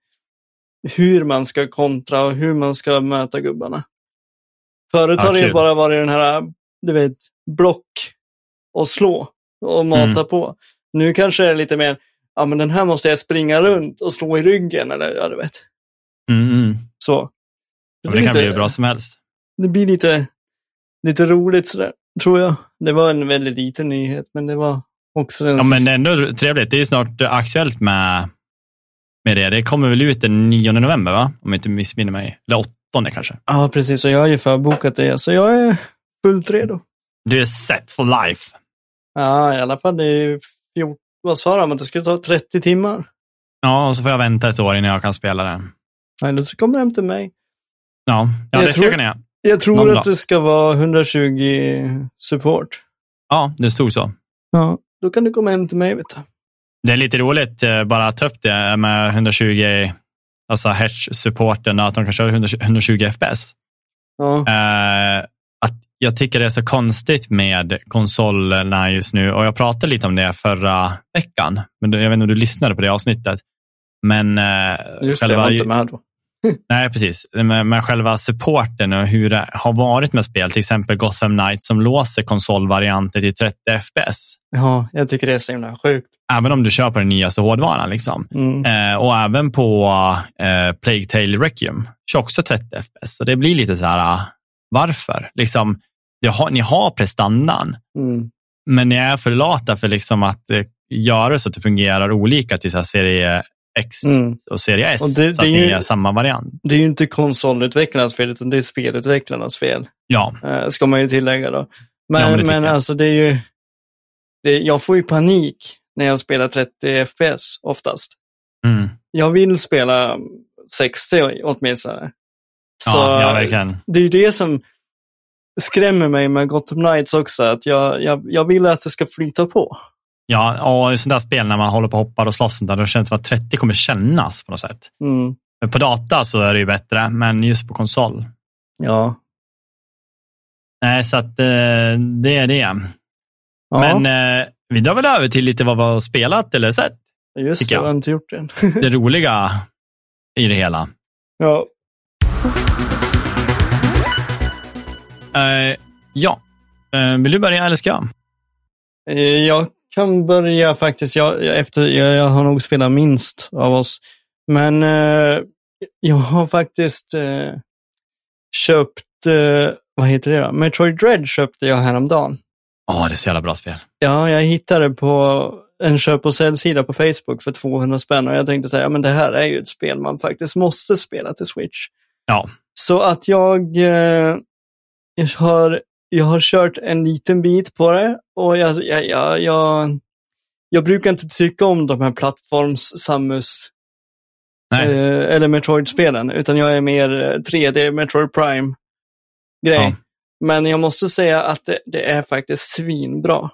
hur man ska kontra och hur man ska möta gubbarna. Förut Ja, har det ju bara varit den här, du vet, block och slå och mata Mm. på. Nu kanske det är lite mer, ja men den här måste jag springa runt och slå i ryggen eller ja du vet. Mm. Så. Ja, men det kan bli lite- hur bra som helst. det blir lite, lite roligt sådär, tror jag. Det var en väldigt liten nyhet, men det var också den Ja, men sista. ändå trevligt. Det är snart aktuellt med, med det. Det kommer väl ut den 9 november, va? Om jag inte missminner mig. Eller 8 kanske. Ja, precis. Och jag har ju förbokat det, så jag är fullt redo. Du är set for life. Ja, i alla fall det är ju 14, vad sa de, att det skulle ta 30 timmar? Ja, och så får jag vänta ett år innan jag kan spela det. Eller så kommer de till mig. Ja, ja Jag det ska tror- jag kunna göra. Jag tror Någon att dag. det ska vara 120 support. Ja, det stod så. Ja, då kan du komma hem till mig, vet du. Det är lite roligt eh, bara att ta upp det med 120, alltså hertz-supporten att de kan köra 120 120 fps. Ja, Eh, jag tycker det är så konstigt med konsolerna just nu och jag pratade lite om det förra veckan. Men jag vet inte om du lyssnade på det avsnittet. Men eh, just det, jag själva, var inte med då. nej, precis. Men, men själva supporten och hur det har varit med spel, till exempel Gotham Knights som låser konsolvarianter till 30 fps. Ja, jag tycker det är så himla sjukt. Även om du kör på den nyaste hårdvaran. Liksom. Mm. Eh, och även på eh, Plague Tale Requiem kör också 30 fps. Så det blir lite så här, ah, varför? Liksom, har, ni har prestandan, Mm. men ni är för lata för liksom att eh, göra så att det fungerar olika till så serie X Mm. och serie S. Och det- så det att är ni gör samma variant. Det är ju inte konsolutvecklarnas fel, utan det är spelutvecklarnas fel. Ja, Eh, ska man ju tillägga då. Ja, Men, men det men, jag. alltså det är ju, det, jag får ju panik när jag spelar 30 FPS oftast. mm. Jag vill spela 60 åtminstone. Så ja, ja verkligen. det är ju det som skrämmer mig med Gotham Knights också, att jag, jag, jag vill att det ska flyta på. Ja, och i sådana där spel när man håller på och hoppar och slåss, där, då känns det som att 30 kommer kännas på något sätt. Mm. Men på data så är det ju bättre, men just på konsol. Ja. Nej, så att eh, det är det. ja, Men eh, vi drar väl över till lite vad vi har spelat eller sett. just det, jag har inte gjort det. Det roliga i det hela. ja. Eh, ja, eh, vill du börja eller ska jag? Eh, Jag kan börja faktiskt, jag, jag, efter, jag, jag har nog spelat minst av oss. Men jag har faktiskt köpt, vad heter det då? Metroid Dread köpte jag häromdagen. Åh, det är så jävla bra spel. Ja, jag hittade på en köp och säljsida på Facebook för 200 spänn och jag tänkte säga, ja men det här är ju ett spel man faktiskt måste spela till Switch. Ja, Så att jag, eh, jag har jag har kört en liten bit på det och jag, jag, jag, jag, jag brukar inte tycka om de här plattforms-Samus eh, eller Metroid-spelen, utan jag är mer eh, 3D Metroid Prime-grej. Ja. Men jag måste säga att det, det är faktiskt svinbra.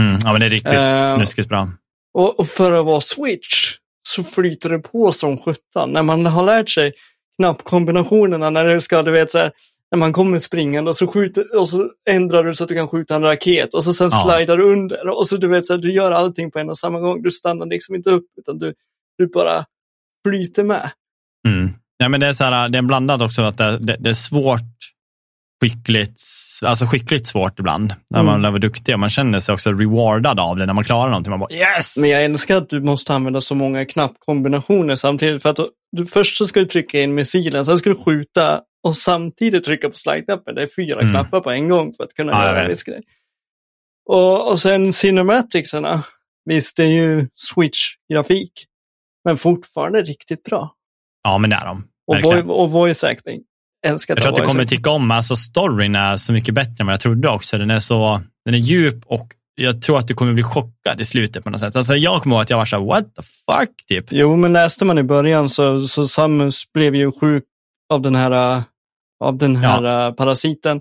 Mm, ja, men det är riktigt Eh, snuskigt bra. Och, och för att vara Switch så flyter det på som sjutton. När man har lärt sig knappkombinationerna, när det ska, du vet så här, när man kommer springande och så, skjuter, och så ändrar du så att du kan skjuta en raket och så sen Ja. slidar du under och så du vet så här, du gör allting på en och samma gång. Du stannar liksom inte upp utan du, du bara flyter med. Mm. Ja, men det, är så här, det är blandat också att det, det, det är svårt, skickligt, alltså skickligt svårt ibland. När Mm. man är duktig och man känner sig också rewardad av det när man klarar någonting. Man bara yes! Men jag älskar att du måste använda så många knappkombinationer samtidigt. För att du, först så ska du trycka in missilen, sen ska du skjuta och samtidigt trycka på slide-knappen. Det är fyra Mm. knappar på en gång för att kunna Ja, göra en viss grej. Och, och sen cinematicserna. Visst, det är ju Switch-grafik. Men fortfarande riktigt bra. Ja, men det är de. Och, vo- och voice acting. Älskar Jag tror att du kommer tycka om, alltså storyn är så mycket bättre än vad jag trodde också. Den är så, den är djup och jag tror att du kommer bli chockad i slutet på något sätt. Alltså jag kommer ihåg att jag var så här, what the fuck, typ. Jo, men läste man i början så, så Samus blev ju sjuk av den här, äh, av den här äh, parasiten.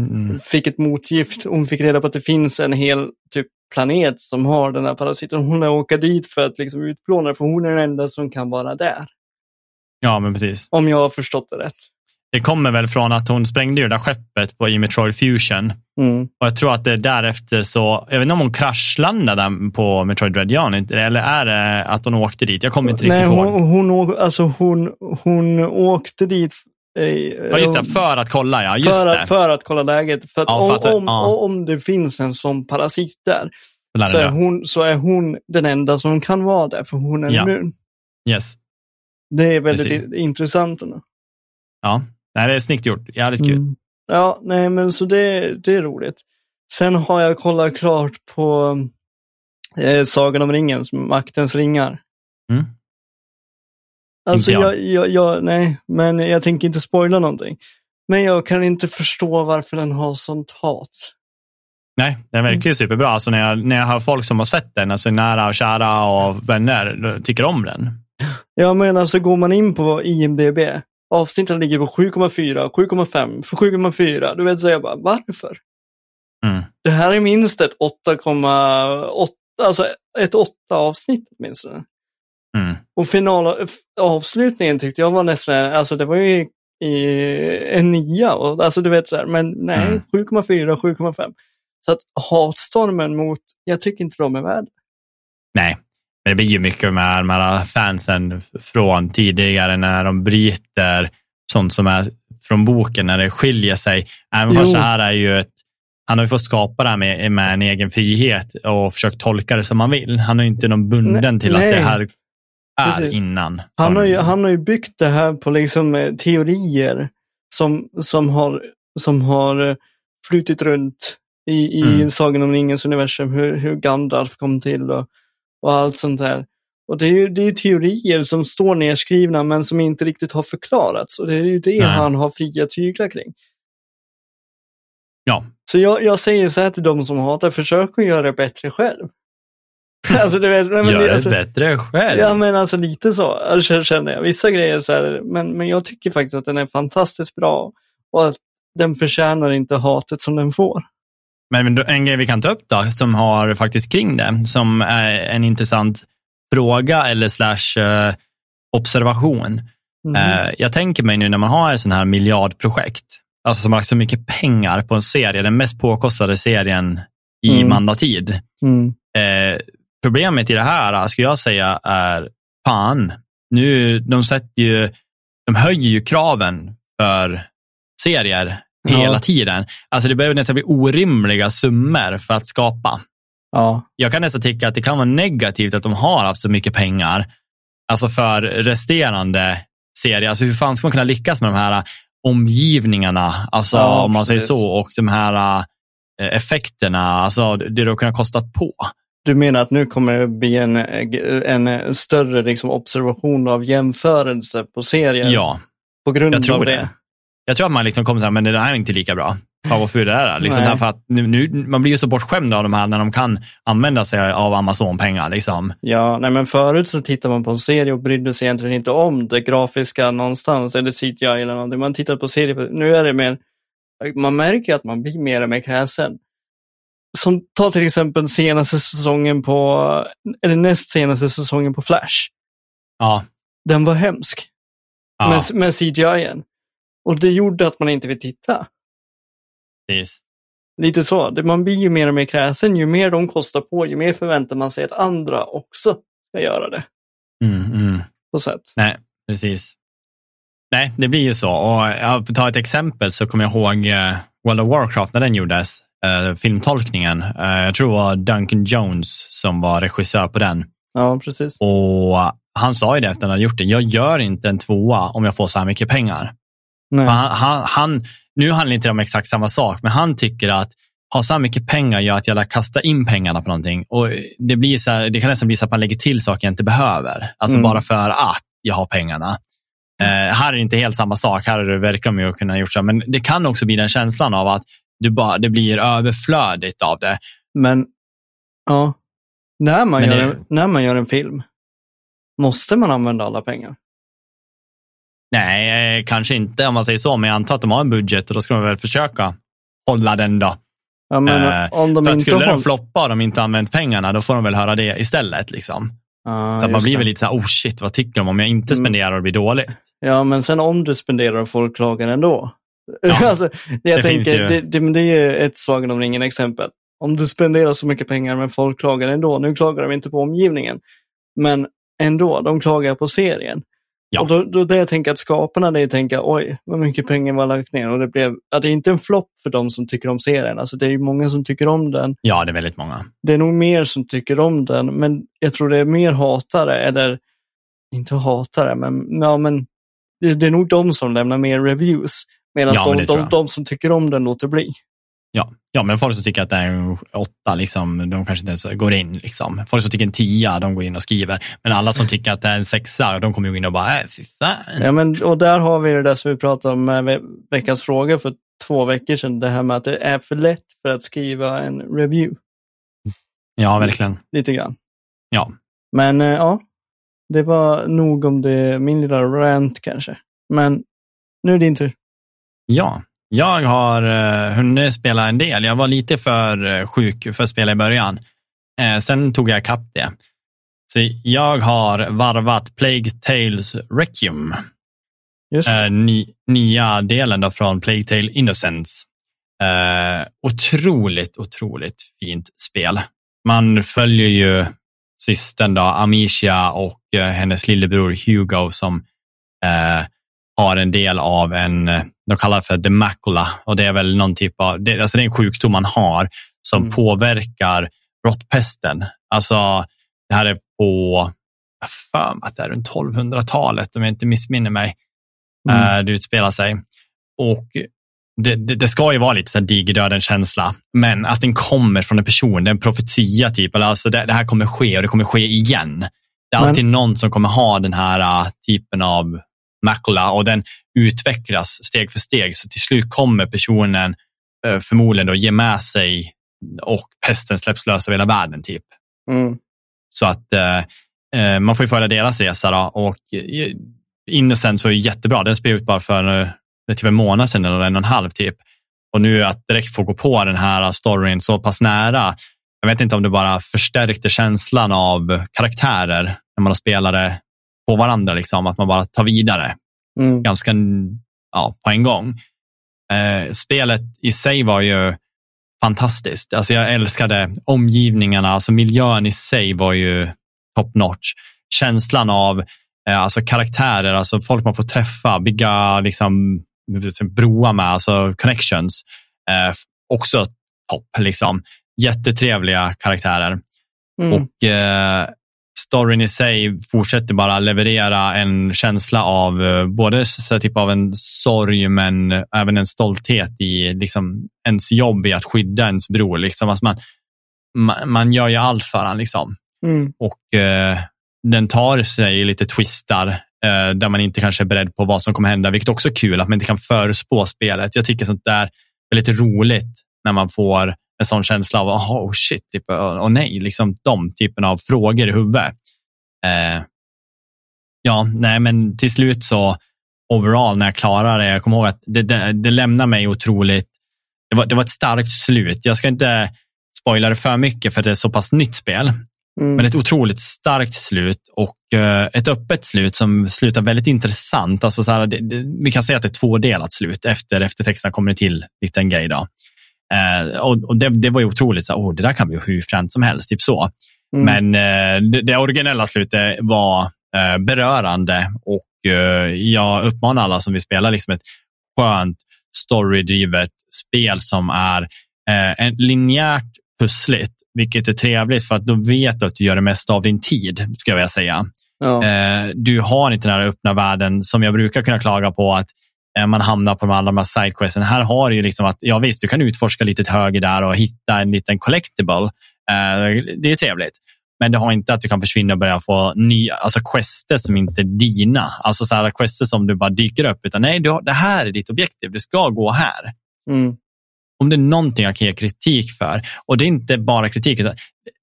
Mm. fick ett motgift. Hon fick reda på att det finns en hel typ planet som har den här parasiten. Hon lär åka dit för att liksom utplåna det, för hon är den enda som kan vara där. Ja, men precis. Om jag har förstått det rätt. Det kommer väl från att hon sprängde ju det där skeppet på i Metroid Fusion. Mm. Och jag tror att det är därefter så, jag vet inte om hon kraschlandade på Metroid Dread, gör hon inte det? Eller är det att hon åkte dit? Jag kommer inte Nej, riktigt hon, ihåg. hon, å- alltså hon, hon åkte dit eh, Ja, just det, för att kolla ja. Just för, att, för att kolla läget. För att Ja, om, om, ja. om det finns en sån parasit där så är, hon, så är hon den enda som kan vara där, för hon är Ja. immun. Yes. Det är väldigt Precis. intressant. ändå. Ja, nej, det är snyggt gjort. Jävligt kul. Mm. Ja, nej men så det, det är roligt. Sen har jag kollat klart på eh, Sagan om ringen, Maktens ringar. Mm. Alltså Inte jag. jag. Jag, jag, nej, men jag tänker inte spoila någonting. Men jag kan inte förstå varför den har sånt hat. Nej, den verkar ju superbra. Alltså när, jag, när jag hör folk som har sett den, alltså nära och kära och vänner, tycker om den. Ja, men alltså går man in på IMDB, avsnitten ligger på 7,4, 7,5, för 7,4. Du vet, så jag bara, varför? Mm. Det här är minst ett 8,8, alltså ett 8 avsnitt åtminstone. Mm. Och final, f- avslutningen tyckte jag var nästan, alltså det var ju i en nia, och, alltså du vet så här, men nej, Mm. 7,4, 7,5. Så att hatstormen mot, jag tycker inte de är värda. Nej, men det blir ju mycket med de här fansen från tidigare när de bryter sånt som är från boken, när det skiljer sig. Även fast det här är ju ett han har ju fått skapa det här med, med en egen frihet och försökt tolka det som han vill. Han är ju inte någon bunden Nej, till att nej. det här är Precis. innan. Han har, ju, han har ju byggt det här på liksom eh, teorier som, som har, som har eh, flutit runt i, i Mm. Sagan om ringens universum, hur, hur Gandalf kom till och, och allt sånt där. Och det är ju det är teorier som står nedskrivna men som inte riktigt har förklarats. Och det är ju det Nej. han har fria tyglar kring. Ja, Så jag, jag säger så här till de som hatar, försök att göra det bättre själv. alltså, du vet, men gör det, alltså, bättre själv. Ja, men alltså lite så alltså, känner jag. Vissa grejer så här, men, men jag tycker faktiskt att den är fantastiskt bra och att den förtjänar inte hatet som den får. Men, en grej vi kan ta upp då, som har faktiskt kring det, som är en intressant fråga eller slash eh, observation. Mhm. Eh, jag tänker mig nu när man har ett sån här miljardprojekt, alltså som har så mycket pengar på en serie, den mest påkostade serien i Mm. mandatid. Mm. Problemet i det här, skulle jag säga, är fan, nu, de sätter ju, de höjer ju kraven för serier Ja. hela tiden. Alltså det behöver nästan bli orimliga summor för att skapa. Ja. Jag kan nästan tycka att det kan vara negativt att de har haft så mycket pengar, alltså för resterande serier. Alltså hur fan ska man kunna lyckas med de här omgivningarna, alltså Ja, om man säger precis. så, och de här eh, effekterna, alltså det du kunnat kosta på. Du menar att nu kommer det bli en, en större liksom, observation av jämförelse på serien Ja, på grund jag tror av det. det? Jag tror att man liksom kommer säga, men det här är inte lika bra. fan vad ful det är. Liksom, därför att nu, nu, man blir ju så bortskämd av de här när de kan använda sig av Amazon-pengar. Liksom. Ja, nej men förut så tittar man på en serie och brydde sig egentligen inte om det grafiska någonstans eller CGI eller någonting. Man tittar på serier, nu är det mer, man märker att man blir mer och mer kräsen. Som, ta till exempel senaste säsongen på, eller näst senaste säsongen på Flash. Ja, Den var hemsk ja med, med CGI-en. Och det gjorde att man inte vill titta. precis. Lite så. Man blir ju mer och mer kräsen. Ju mer de kostar på, ju mer förväntar man sig att andra också ska göra det. Mm, mm. På sätt. Nej, precis. Nej, det blir ju så. Och jag får ta ett exempel så kommer jag ihåg eh, World of Warcraft när den gjordes, eh, filmtolkningen. Eh, jag tror det var Duncan Jones som var regissör på den. Ja, precis. Och han sa ju det efter att han hade gjort det. Jag gör inte en tvåa om jag får så här mycket pengar. Han, han, han, nu handlar inte det om exakt samma sak, men han tycker att ha så här mycket pengar gör att jag lär kasta in pengarna på någonting. Och det, blir så här, det kan nästan bli så att man lägger till saker jag inte behöver. Alltså Mm. bara för att jag har pengarna. Eh, här är det inte helt samma sak. Här är det verkar de ju kunna gjort så. Men det kan också bli den känslan av att du bara, det blir överflödigt av det. Men, ja. När man, Men gör det- en, när man gör en film, måste man använda alla pengar? Nej, eh, kanske inte om man säger så, men jag antar att de har en budget och då ska de väl försöka hålla den då. Ja, men Eh, om de För inte skulle har... den floppa och de inte använt pengarna, då får de väl höra det istället. Liksom. Ja, så att man blir det. väl lite så här, oh shit, vad tycker de om jag inte Mm. spenderar och det blir dåligt? Ja, men sen om du spenderar och folk klagar ändå. Ja, alltså, jag det finns tänker, ju. det, det, men det är ju ett Sagan om ringen exempel. Om du spenderar så mycket pengar men folk klagar ändå. Nu klagar de inte på omgivningen. Men ändå, de klagar på serien. Ja. Och då, då det jag tänker att skaparna det tänka, oj, vad mycket pengar man har lagt ner. Och det blev, ja, det är inte en flopp för de som tycker om serien. Alltså det är ju många som tycker om den. Ja, det är väldigt många. Det är nog mer som tycker om den, men jag tror det är mer hatare, eller inte hatare, men, ja, men det, det är nog de som lämnar mer reviews. Medan Ja, de, de, de som tycker om den låter bli. Ja. ja, men folk som tycker att det är en åtta, liksom, de kanske inte ens går in. Liksom. Folk som tycker en tia, de går in och skriver. Men alla som tycker att det är en sexa, de kommer ju in och bara, äh, fy fan. Ja, men, och där har vi det där som vi pratade om med ve veckans fråga för två veckor sedan. Det här med att det är för lätt för att skriva en review. Ja, verkligen. Lite grann. Ja. Men eh, ja, det var nog om det, min lilla rant kanske. Men nu är det din tur. Ja, jag har uh, hunnit spela en del. Jag var lite för eh, sjuk för att spela i början. Eh, sen tog jag ikapp det. Så jag har varvat Plague Tales Requiem, Just eh, ny, nya delen då från Plague Tale Innocence. Eh, otroligt, otroligt fint spel. Man följer ju systern då, Amicia och eh, hennes lillebror Hugo som eh, har en del av en, eh, de kallar det för demacula och det är väl någon typ av, det, alltså det är en sjukdom man har som Mm. påverkar råttpesten. Alltså det här är på, jag för mig att det är runt 1200-talet om jag inte missminner mig. Mm. eh, det utspelar sig. Och det, det, det ska ju vara lite så här digerdöden-känsla, men att den kommer från en person, det är en profetia typ, alltså det, det här kommer ske och det kommer ske igen. Det är Men- alltid någon som kommer ha den här uh, typen av macula och den utvecklas steg för steg, så till slut kommer personen uh, förmodligen då ge med sig och pesten släpps lös över hela världen typ. Mm. Så att eh, eh, man får ju följa deras resa då. och eh, Innocence var ju jättebra. Den spelade ut bara för eh, typ en månad sedan eller en och en halv typ. Och nu att direkt få gå på den här storyn så pass nära. Jag vet inte om det bara förstärkte känslan av karaktärer när man har spelare på varandra, liksom, att man bara tar vidare Mm. ganska ja, på en gång. Eh, spelet i sig var ju fantastiskt. Alltså jag älskade omgivningarna, alltså miljön i sig var ju top notch. Känslan av eh, alltså karaktärer, alltså folk man får träffa, bygga liksom, broar med, alltså connections. Eh, också topp. Liksom. Jättetrevliga karaktärer. Mm. Och eh, storyn i sig fortsätter bara leverera en känsla av eh, både så typ av en sorg men även en stolthet i liksom, ens jobb i att skydda ens bror. Liksom. Alltså man, man, man gör ju allt för honom. Liksom. Mm. Och eh, den tar sig lite twistar eh, där man inte kanske är beredd på vad som kommer hända, vilket också är kul att man inte kan förutspå spelet. Jag tycker sånt där väldigt roligt när man får en sån känsla av oh shit, typ, och nej, liksom de typen av frågor i huvudet. Eh, ja, nej, men till slut så overall när jag klarade det, jag kommer ihåg att det, det, det lämnar mig otroligt, det var, det var ett starkt slut. Jag ska inte spoila det för mycket för att det är så pass nytt spel. Mm. Men ett otroligt starkt slut och uh, ett öppet slut som slutar väldigt intressant. Alltså så här, det, det, vi kan säga att det är tvådelat slut. Efter eftertexterna kommer det till lite en grej. Då. Uh, och, och det, det, var ju otroligt, så, oh, det där kan bli hur fränt som helst. Typ så. Mm. Men uh, det, det, originella slutet var berörande och jag uppmanar alla som vill spela liksom ett skönt storydrivet spel som är en linjärt pussligt, vilket är trevligt för att då vet du att du gör det mesta av din tid, ska jag vilja säga. Ja. Eh, du har inte den här öppna världen som jag brukar kunna klaga på att eh, man hamnar på de allra sidequesten. Här har du ju liksom att, ja visst, du kan utforska lite till höger där och hitta en liten collectible. Eh, det är trevligt. Men det har inte att du kan försvinna och börja få nya alltså quester som inte är dina. Alltså så här quester som du bara dyker upp. Utan nej, du, det här är ditt objektiv. Du ska gå här. Mm om det är någonting jag kan ge kritik för, och det är inte bara kritik, utan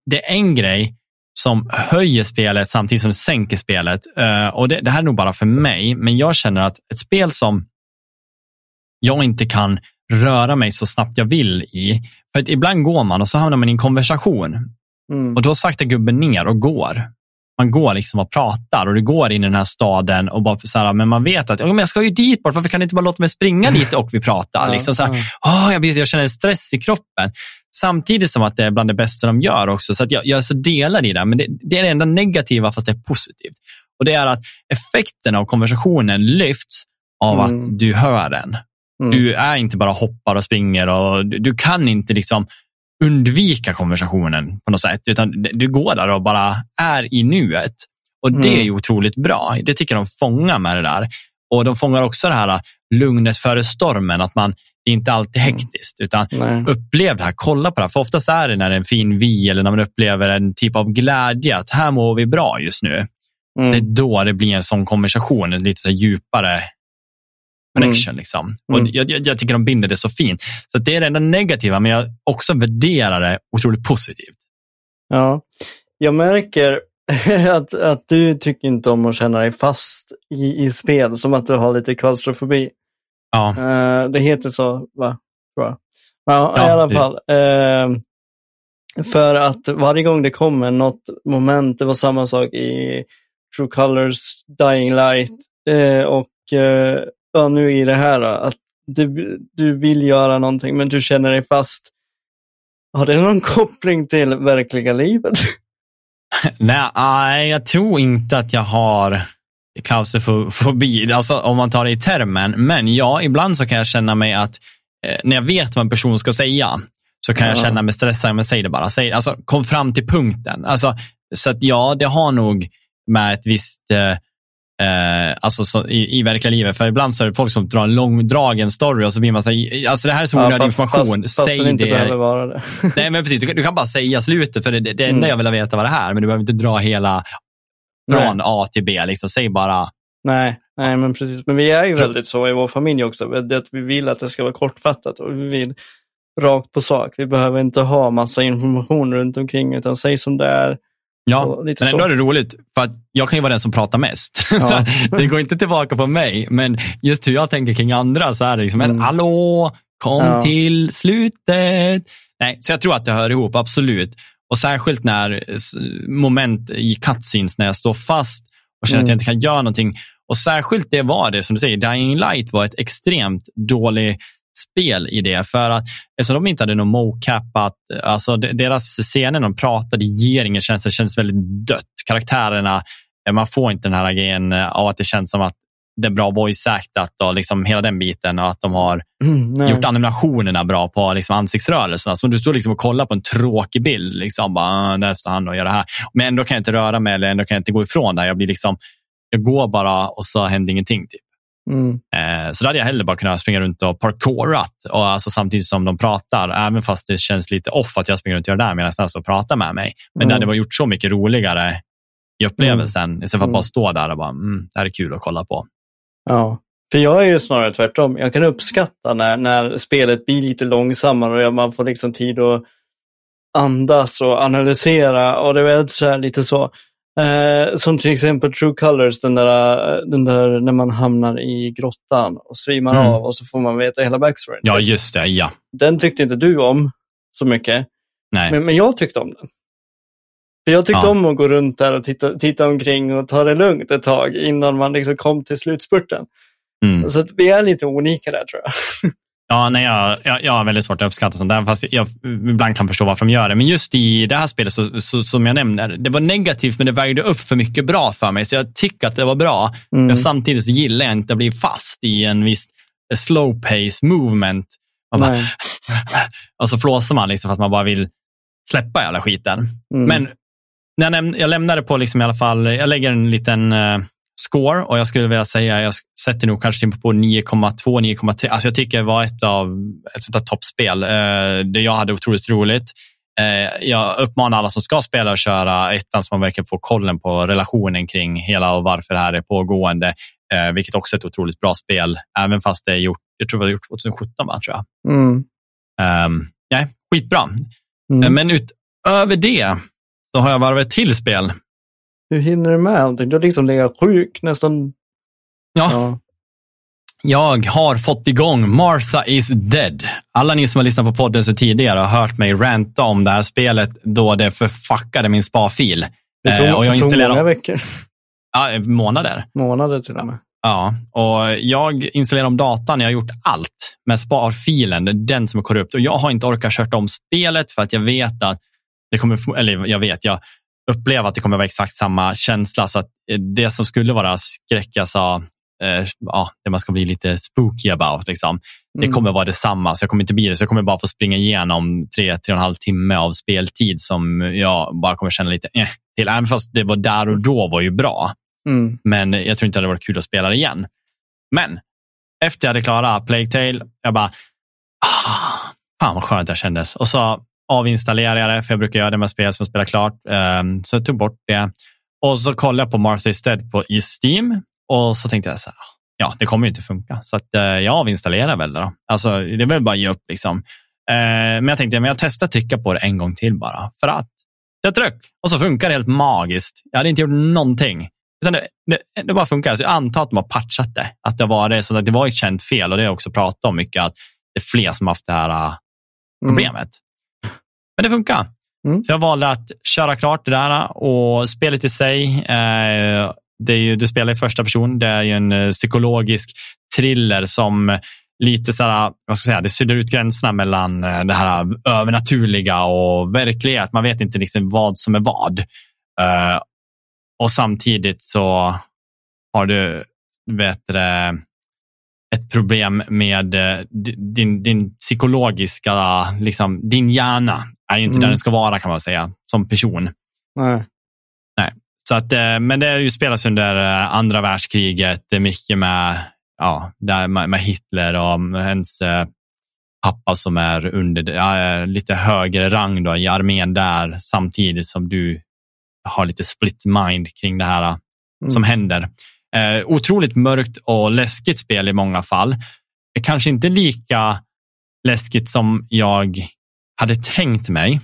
det är en grej som höjer spelet samtidigt som det sänker spelet. Uh, och det, det, här är nog bara för mig, men jag känner att ett spel som jag inte kan röra mig så snabbt jag vill i, för att ibland går man och så hamnar man i en konversation mm. och då saktar gubben ner och går man går liksom och pratar och det går in i den här staden och bara så här, men man vet att jag ska ju dit bort, varför kan du inte bara låta mig springa dit och vi pratar? Ja, liksom så här, oh, jag, blir, jag känner stress i kroppen. Samtidigt som att det är bland det bästa de gör också, så att jag, jag så delar i det, men det, det är det enda negativa fast det är positivt. Och det är att effekten av konversationen lyfts av mm. att du hör den. Mm. Du är inte bara hoppar och springer och du, du kan inte liksom undvika konversationen på något sätt, utan du går där och bara är i nuet. Och det mm. är ju otroligt bra. Det tycker de fångar med det där. Och de fångar också det här lugnet före stormen, att man det är inte alltid mm. hektiskt, utan Nej. upplev det här, kolla på det här. För oftast är det när det är en fin vy eller när man upplever en typ av glädje, att här mår vi bra just nu. Mm. Det är då det blir en sån konversation, en lite så djupare connection. Mm. Liksom. Och mm. jag, jag, tycker de binder det så fint. Så det är det enda negativa, men jag också värderar det otroligt positivt. Ja, jag märker att, att du tycker inte om att känna dig fast i, i spel, som att du har lite klaustrofobi. Ja. Uh, det heter så, va? Bra. Ja, ja, i alla fall. Uh, för att varje gång det kommer något moment, det var samma sak i True Colors, Dying Light uh, och ja, nu i det här, att du, du vill göra någonting men du känner dig fast. Har det någon koppling till verkliga livet? Nej, jag tror inte att jag har klaustrofobi, alltså om man tar det i termen. Men ja, ibland så kan jag känna mig att eh, när jag vet vad en person ska säga så kan ja. jag känna mig stressad, men säg det bara. Säg, alltså, kom fram till punkten. Alltså, så att ja, det har nog med ett visst eh, Eh, alltså så, i, i verkliga livet. För ibland så är det folk som drar en långdragen story och så blir man så alltså det här är så onödig ja, information. Fast, fast Säg inte det. behöver vara det. Nej, men precis. Du, du, kan bara säga slutet, för det, det, det enda mm. jag vill veta vad det här, men du behöver inte dra hela från nej. A till B. Liksom. Säg bara. Nej, nej, men precis. Men vi är ju väldigt så i vår familj också. Att vi vill att det ska vara kortfattat och vi vill rakt på sak. Vi behöver inte ha massa information runt omkring, utan säg som det är Ja, men ändå är det roligt, för att jag kan ju vara den som pratar mest. Ja. det går inte tillbaka på mig, men just hur jag tänker kring andra så är det liksom, mm. hallå, kom ja. till slutet. Nej, så jag tror att det hör ihop, absolut. Och särskilt när moment i cutscenes när jag står fast och känner mm. att jag inte kan göra någonting. Och särskilt det var det, som du säger, Dying Light var ett extremt dåligt spel i det. För att eftersom de inte hade någon mocapat, alltså deras scener de pratade ger ingen känsla, det kändes väldigt dött. Karaktärerna, eh, man får inte den här grejen eh, av att det känns som att det är bra voice-actat och liksom hela den biten och att de har mm, gjort animationerna bra på liksom ansiktsrörelserna. Så du står liksom och kollar på en tråkig bild, liksom, bara, ah, där står han och gör det här. Men ändå kan jag inte röra mig eller ändå kan jag inte gå ifrån det. Jag, blir liksom, jag går bara och så händer ingenting. Typ. Mm. Eh, så då hade jag hellre bara kunnat springa runt och parkourat och alltså samtidigt som de pratar, även fast det känns lite off att jag springer runt och gör det där medan de pratar med mig. Men mm. det hade varit gjort så mycket roligare i upplevelsen mm. istället för att bara mm. stå där och bara, mm, det här är kul att kolla på. Ja, För jag är ju snarare tvärtom. Jag kan uppskatta när, när spelet blir lite långsammare och man får liksom tid att andas och analysera och det är så lite så. Eh, som till exempel True Colors, den där, den där när man hamnar i grottan och svimmar mm. av och så får man veta hela backstoryn. Ja, just det. Ja. Den tyckte inte du om så mycket. Nej. Men, men jag tyckte om den. För jag tyckte ja. om att gå runt där och titta, titta omkring och ta det lugnt ett tag innan man liksom kom till slutspurten. Mm. Så vi är lite unika där tror jag. Ja, nej, jag, jag, jag har väldigt svårt att uppskatta sånt där, fast jag ibland kan förstå varför de gör det. Men just i det här spelet, så, så, som jag nämner, det var negativt men det vägde upp för mycket bra för mig. Så jag tycker att det var bra. Mm. Men samtidigt så gillar jag inte att bli fast i en viss slow pace movement. Man bara, och så flåsar man liksom för att man bara vill släppa hela skiten. Mm. Men när jag, jag lämnade på liksom i alla fall, jag lägger en liten uh, score och jag skulle vilja säga, jag sätter nog kanske på 9,2, 9,3. Alltså jag tycker det var ett av ett sånt toppspel. Eh, det jag hade otroligt roligt. Eh, jag uppmanar alla som ska spela att köra ettan så man verkligen får kollen på relationen kring hela och varför det här är pågående. Eh, vilket också är ett otroligt bra spel, även fast det är gjort, jag tror det var gjort 2017, va, tror jag. Mm. Um, nej, skitbra. Mm. Men utöver det så har jag varvat ett till spel hur hinner du med allting? Du har liksom legat sjuk nästan. Ja. ja. Jag har fått igång Martha is dead. Alla ni som har lyssnat på podden så tidigare har hört mig ranta om det här spelet då det förfuckade min sparfil. Det tog, eh, och jag det tog många veckor. Ja, månader. Månader till och med. Ja, och jag installerar om datan. Jag har gjort allt med sparfilen, den som är korrupt. Och jag har inte orkat kört om spelet för att jag vet att det kommer, eller jag vet, jag uppleva att det kommer vara exakt samma känsla. Så att eh, det som skulle vara skräck, alltså, eh, ja, det man ska bli lite spooky about, liksom, det mm. kommer vara detsamma. Så jag kommer inte bli det. Så jag kommer bara få springa igenom tre, tre och en halv timme av speltid som jag bara kommer känna lite eh, till. Även fast det var där och då var ju bra. Mm. Men jag tror inte det hade varit kul att spela det igen. Men efter jag hade klarat Plague Tale, jag bara, ah, fan vad skönt det kändes. Och så avinstallerade jag det, för jag brukar göra det med spel som spelar klart. Um, så jag tog bort det. Och så kollade jag på Martha Stead på i Steam och så tänkte jag så här, ja, det kommer ju inte funka. Så att, uh, jag avinstallerar väl det då. Alltså, det är väl bara att ge upp liksom. Uh, men jag tänkte, men jag testar att trycka på det en gång till bara. För att jag tryck och så funkar det helt magiskt. Jag hade inte gjort någonting. Utan det, det, det bara funkar. Så jag antar att de har patchat det. Att det var det, så att det var ett känt fel och det har jag också pratat om mycket, att det är fler som har haft det här uh, problemet. Mm. Men det funkar. Mm. Så jag valde att köra klart det där och spelet i sig, eh, det är ju, du spelar i första person. Det är ju en eh, psykologisk thriller som lite så här, vad ska jag säga, det suddar ut gränserna mellan eh, det här övernaturliga och verklighet. Man vet inte liksom vad som är vad. Och samtidigt så har du vet det, ett problem med din, din psykologiska, liksom, din hjärna är ju inte mm. där den ska vara kan man säga, som person. Nej. Nej. Så att, eh, men det är ju spelas under eh, andra världskriget, det är mycket med, ja, där med Hitler och hennes eh, pappa som är under ja, lite högre rang då, i armén där, samtidigt som du har lite split mind kring det här mm. som händer. Eh, otroligt mörkt och läskigt spel i många fall. Kanske inte lika läskigt som jag hade tänkt mig.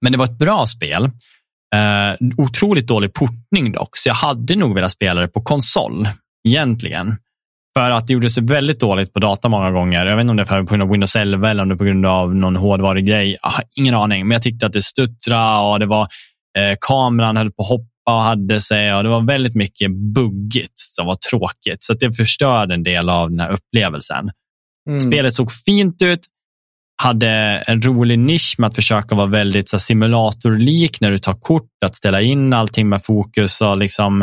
Men det var ett bra spel. Uh, otroligt dålig portning dock, så jag hade nog velat spela det på konsol egentligen. För att det gjorde sig väldigt dåligt på data många gånger. Jag vet inte om det är på grund av Windows 11 eller om det är på grund av någon hårdvarugrej. ingen aning, men jag tyckte att det stuttrade och det var eh, kameran höll på att hoppa och hade sig och det var väldigt mycket buggigt som var tråkigt. Så det förstörde en del av den här upplevelsen. Mm. Spelet såg fint ut, hade en rolig nisch med att försöka vara väldigt så, simulatorlik när du tar kort, att ställa in allting med fokus och liksom,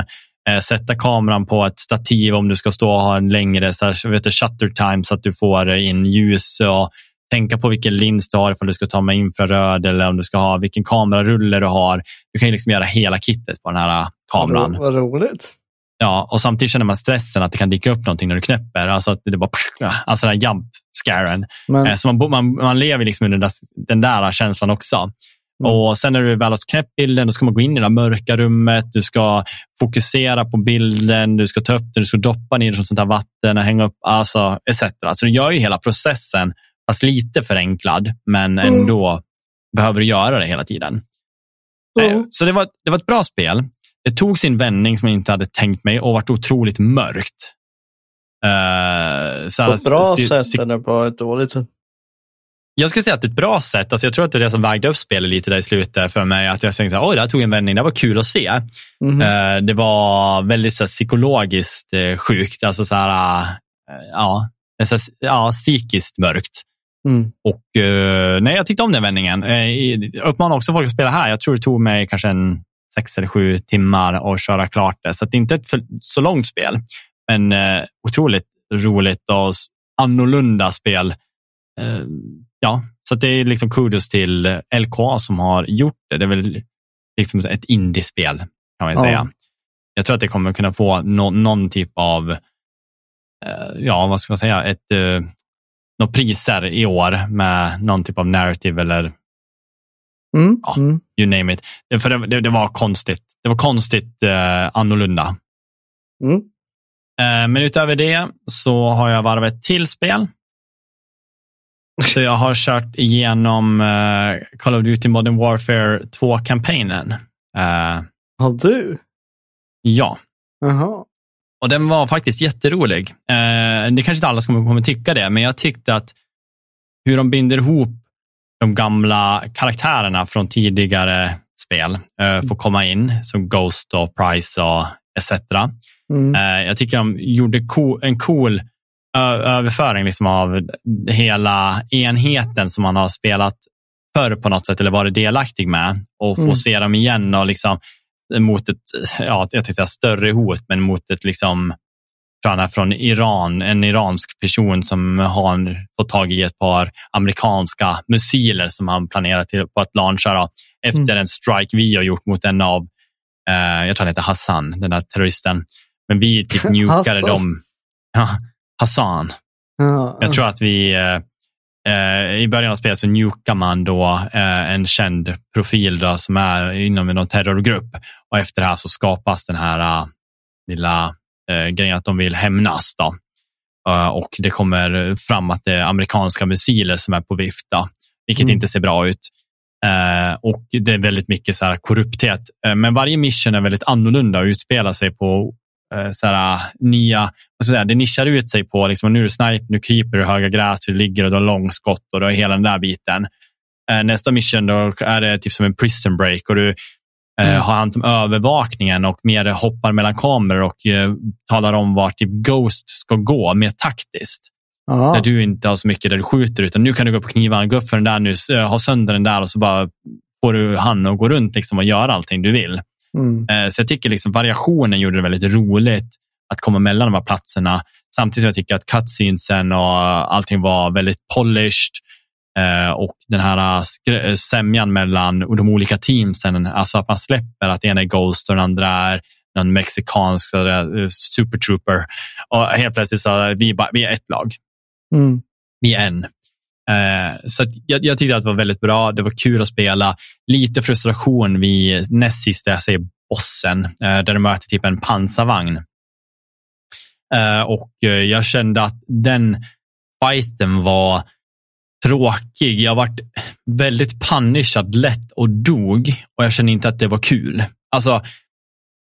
eh, sätta kameran på ett stativ om du ska stå och ha en längre så här, vet du, shutter time så att du får in ljus och tänka på vilken lins du har ifall du ska ta med infraröd eller om du ska ha vilken kamerarulle du har. Du kan liksom göra hela kittet på den här eh, kameran. Vad roligt. Ja, och samtidigt känner man stressen att det kan dyka upp någonting när du knäpper. Alltså att det bara, alltså den jump scaren. Men... Eh, så man, man, man lever liksom under den där, den där känslan också. Mm. Och Sen när du väl har knäppt bilden, då ska man gå in i det mörka rummet. Du ska fokusera på bilden, du ska ta upp den, du ska doppa ner den i sånt här vatten och hänga upp, alltså etc. Så du gör ju hela processen, fast lite förenklad, men mm. ändå mm. behöver du göra det hela tiden. Mm. Så det var, det var ett bra spel. Det tog sin vändning som jag inte hade tänkt mig och varit otroligt mörkt. Uh, på ett bra sätt eller på ett dåligt sätt? Jag skulle säga att det är ett bra sätt. Alltså jag tror att det är det som vägde upp spelet lite där i slutet för mig. Att jag tänkte, oj, det här tog en vändning. Det var kul att se. Mm -hmm. Det var väldigt så här, psykologiskt eh, sjukt. Alltså så här, ja, så här, ja, psykiskt mörkt. Mm. Och nej, jag tyckte om den vändningen. Jag uppmanar också folk att spela här. Jag tror det tog mig kanske en sex eller sju timmar att köra klart det. Så det är inte ett för, så långt spel, men otroligt roligt och annorlunda spel ja, så det är liksom kudos till LKA som har gjort det. Det är väl liksom ett indiespel kan man ja. säga. Jag tror att det kommer kunna få no någon typ av, eh, ja vad ska man säga, ett, uh, några priser i år med någon typ av narrative eller mm. Ja, mm. you name it. För det, det, det, var konstigt. Det var konstigt uh, annorlunda. Mm. Uh, men utöver det så har jag varvat ett till spel så jag har kört igenom uh, Call of Duty Modern Warfare 2-kampanjen. Uh, har du? Ja. Jaha. Och den var faktiskt jätterolig. Uh, det kanske inte alla som kommer tycka det, men jag tyckte att hur de binder ihop de gamla karaktärerna från tidigare spel uh, får komma in, som Ghost och Price och etc. Mm. jag tycker de gjorde en cool överföring liksom av hela enheten som man har spelat förr på något sätt eller varit delaktig med och få mm. se dem igen och liksom mot ett, ja, jag tänkte större hot, men mot ett liksom från Iran, en iransk person som har fått tag i ett par amerikanska missiler som han planerar till, på att launcha efter mm. en strike vi har gjort mot en av, eh, jag tror han heter Hassan, den där terroristen. Men vi typ njukade dem. Ja, Hassan. Ja. Jag tror att vi eh, eh, i början av spelet så njukar man då eh, en känd profil då, som är inom någon terrorgrupp och efter det här så skapas den här uh, lilla uh, grejen att de vill hämnas. Då. Uh, och det kommer fram att det är amerikanska missiler som är på vift, då, vilket mm. inte ser bra ut. Uh, och det är väldigt mycket så här korrupthet. Men varje mission är väldigt annorlunda och utspelar sig på Eh, såhär, nya, säga, det nischar ut sig på, liksom, nu är du sniper, nu kryper du höga gräs, du ligger och du har långskott och du har hela den där biten. Eh, nästa mission då är det typ som en prison break och du eh, mm. har hand om övervakningen och mer hoppar mellan kameror och talar om vart typ Ghost ska gå mer taktiskt. Aha. Där du inte har så mycket där du skjuter utan nu kan du gå på knivarna, gå upp för den där nu, ha sönder den där och så bara får du han att gå runt liksom och göra allting du vill. Mm. Eh, så jag tycker liksom variationen gjorde det väldigt roligt att komma mellan de här platserna. Samtidigt som jag tycker att cutscenesen och allting var väldigt polished eh, och den här eh, sämjan mellan de olika teamsen, alltså att man släpper att ena är Ghost och den andra är någon mexikansk super trooper och helt plötsligt så är vi, bara, vi är ett lag. Mm. Vi är en. Så jag, jag tyckte att det var väldigt bra. Det var kul att spela. Lite frustration vid näst sista, jag säger bossen, eh, där du möter typ en pansarvagn. Eh, och jag kände att den fighten var tråkig. Jag varit väldigt punishad lätt och dog och jag kände inte att det var kul. Alltså,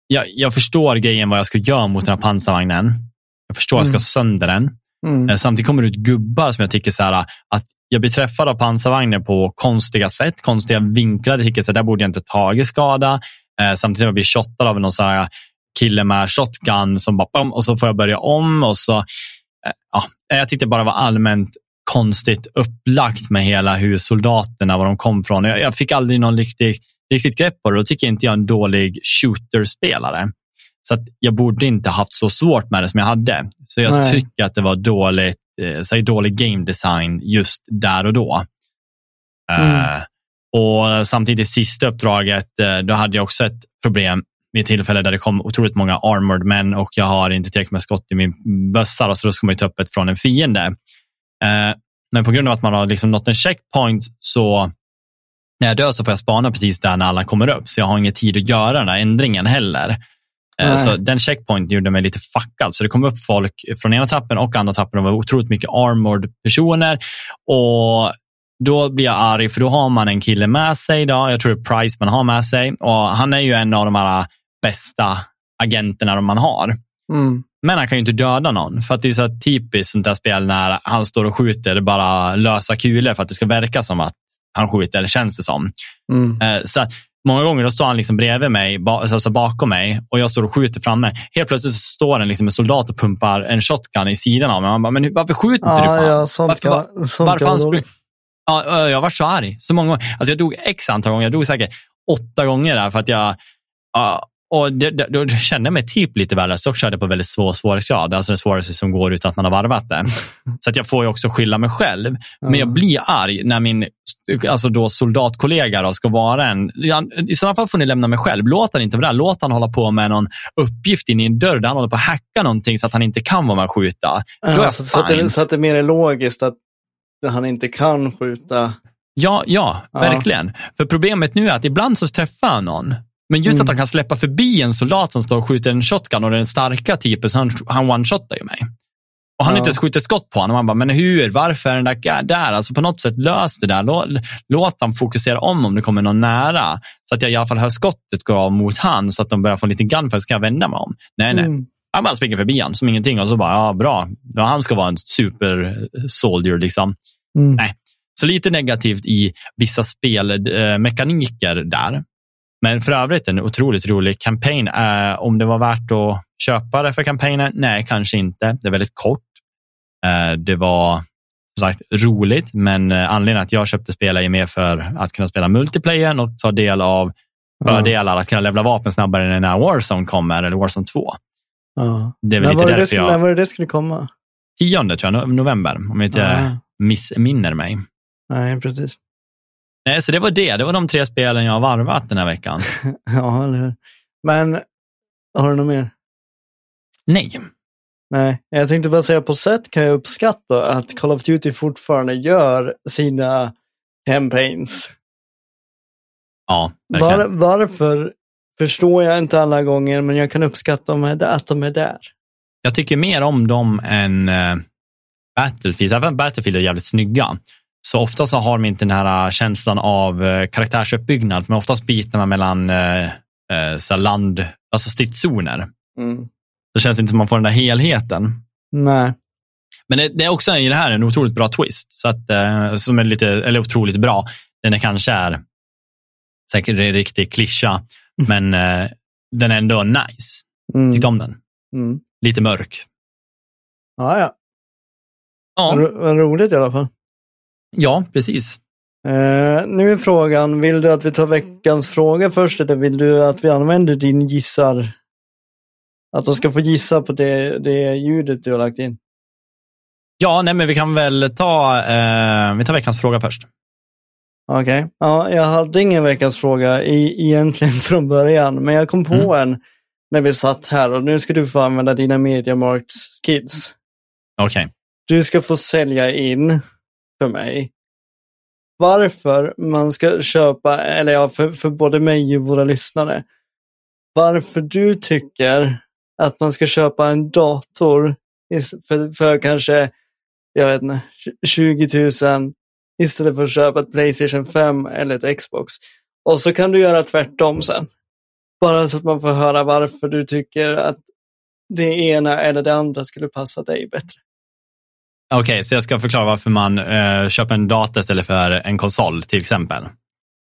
jag, jag förstår grejen vad jag ska göra mot den här pansarvagnen. Jag förstår mm. att jag ska mm. sönder den. Mm. Samtidigt kommer det ut gubbar som jag tycker så här, att jag blir träffad av pansarvagnen på konstiga sätt, konstiga vinklar. Jag tycker att där borde jag inte tagit skada. Eh, samtidigt som jag blir shottad av någon sån här kille med shotgun som bara bam, och så får jag börja om. och så. Eh, ja, jag tyckte bara var allmänt konstigt upplagt med hela hur soldaterna, var de kom från. Jag, jag fick aldrig någon riktig, riktigt grepp på det. Då tycker inte jag är en dålig shooter-spelare. Så att jag borde inte haft så svårt med det som jag hade. Så jag Nej. tycker att det var dåligt, eh, så dålig game design just där och då. Mm. Uh, och samtidigt sista uppdraget, uh, då hade jag också ett problem vid ett tillfälle där det kom otroligt många armored män och jag har inte tillräckligt med skott i min bössa, så då ska man ta upp ett från en fiende. Uh, men på grund av att man har liksom nått en checkpoint så när jag dör så får jag spana precis där när alla kommer upp, så jag har ingen tid att göra den här ändringen heller. Eh, Nej. Så den checkpointen gjorde mig lite fuckad. Så det kom upp folk från ena trappen och andra trappen och var otroligt mycket armored personer. Och då blir jag arg, för då har man en kille med sig. Då. Jag tror det är Price man har med sig. Och han är ju en av de här bästa agenterna man har. Mm. Men han kan ju inte döda någon. För att det är så typiskt sånt där spel när han står och skjuter bara lösa kulor för att det ska verka som att han skjuter, känns det som. Mm. Eh, Så många gånger då står han liksom bredvid mig, ba- alltså bakom mig och jag står och skjuter framme. Helt plötsligt så står en, liksom en soldat och pumpar en shotgun i sidan av mig. Man bara, men varför skjuter inte du på Ja, ja, Varför, kan, var, varför han ja, Jag var så arg så många gånger. Alltså jag dog x antal gånger. Jag dog säkert åtta gånger där för att jag... och det, det, då kände jag mig typ lite värdelös. Dock körde jag på väldigt svår svårighetsgrad. Alltså den svåraste som går utan att man har varvat det. Så att jag får ju också skylla mig själv. Men jag blir arg när min alltså då soldatkollega då ska vara en... I sådana fall får ni lämna mig själv. Låt han inte vara där. Låt han hålla på med någon uppgift in i en dörr där han håller på att hacka någonting så att han inte kan vara med och skjuta. Ja, jag så, så, att det, så att det mer är logiskt att han inte kan skjuta. Ja, ja, Ja. verkligen. För problemet nu är att ibland så träffar han någon. Men just Mm. att han kan släppa förbi en soldat som står och skjuter en shotgun och den starka typen, så han, han one-shotar ju mig. Och han Ja. inte skjuter skott på honom. Man bara, men hur? Varför är den där där? Alltså på något sätt lös det där. Låt, låt han fokusera om om det kommer någon nära. Så att jag i alla fall hör skottet gå av mot han så att de börjar få lite gunfire så kan jag vända mig om. Nej, nej. Mm. Han bara springer förbi han som ingenting och så bara, ja bra. Ja, han ska vara en super soldier liksom. Mm. Nej. Så lite negativt i vissa spelmekaniker där. Men för övrigt en otroligt rolig campaign. Eh, om det var värt att köpa det för kampanjen? Nej, kanske inte. Det är väldigt kort. Eh, det var som sagt roligt, men eh, anledningen att jag köpte spelet är mer för att kunna spela multiplayer och ta del av fördelar att kunna levla vapen snabbare när Warzone kommer, eller Warzone 2. Ja. Det är väl När lite därför skulle- när jag... var det det skulle komma? Tionde tror jag, no- november, om jag inte Ja. missminner mig. Nej, precis. Nej, så det var det. Det var de tre spelen jag har varvat den här veckan. Ja, eller hur. Men har du något mer? Nej. Nej, jag tänkte bara säga på sätt kan jag uppskatta att Call of Duty fortfarande gör sina campaigns. Ja. Var, varför förstår jag inte alla gånger, men jag kan uppskatta att de är där. Jag tycker mer om dem än uh, Battlefield. Även Battlefield är jävligt snygga. Så ofta så har de inte den här uh, känslan av uh, karaktärsuppbyggnad. Men oftast byter man mellan uh, så land, alltså stridszoner. Mm. Då känns det inte som man får den där helheten. Nej. Men det, det är också i det här en otroligt bra twist. Så att, som är lite, eller otroligt bra. Den är kanske är säkert en riktig klyscha, men eh, den är ändå nice. Mm. Tyckte om den. Mm. Lite mörk. Ja, ja. Ja, Ro, roligt i alla fall. Ja precis. Eh, nu är frågan, vill du att vi tar veckans fråga först eller vill du att vi använder din gissar? Att de ska få gissa på det, det ljudet du har lagt in. Ja, nej, men vi kan väl ta, eh, vi tar veckans fråga först. Okej. Ja, jag hade ingen veckans fråga i, egentligen från början, men jag kom på Mm. en när vi satt här och nu ska du få använda dina Mediamarkts kids. Okej. Du ska få sälja in för mig varför man ska köpa, eller ja, för, för både mig och våra lyssnare, varför du tycker att man ska köpa en dator för, för kanske, jag vet inte, 20 000 istället för att köpa ett Playstation 5 eller ett Xbox. Och så kan du göra tvärtom sen. Bara så att man får höra varför du tycker att det ena eller det andra skulle passa dig bättre. Okej, så jag ska förklara varför man eh, köper en data istället för en konsol till exempel.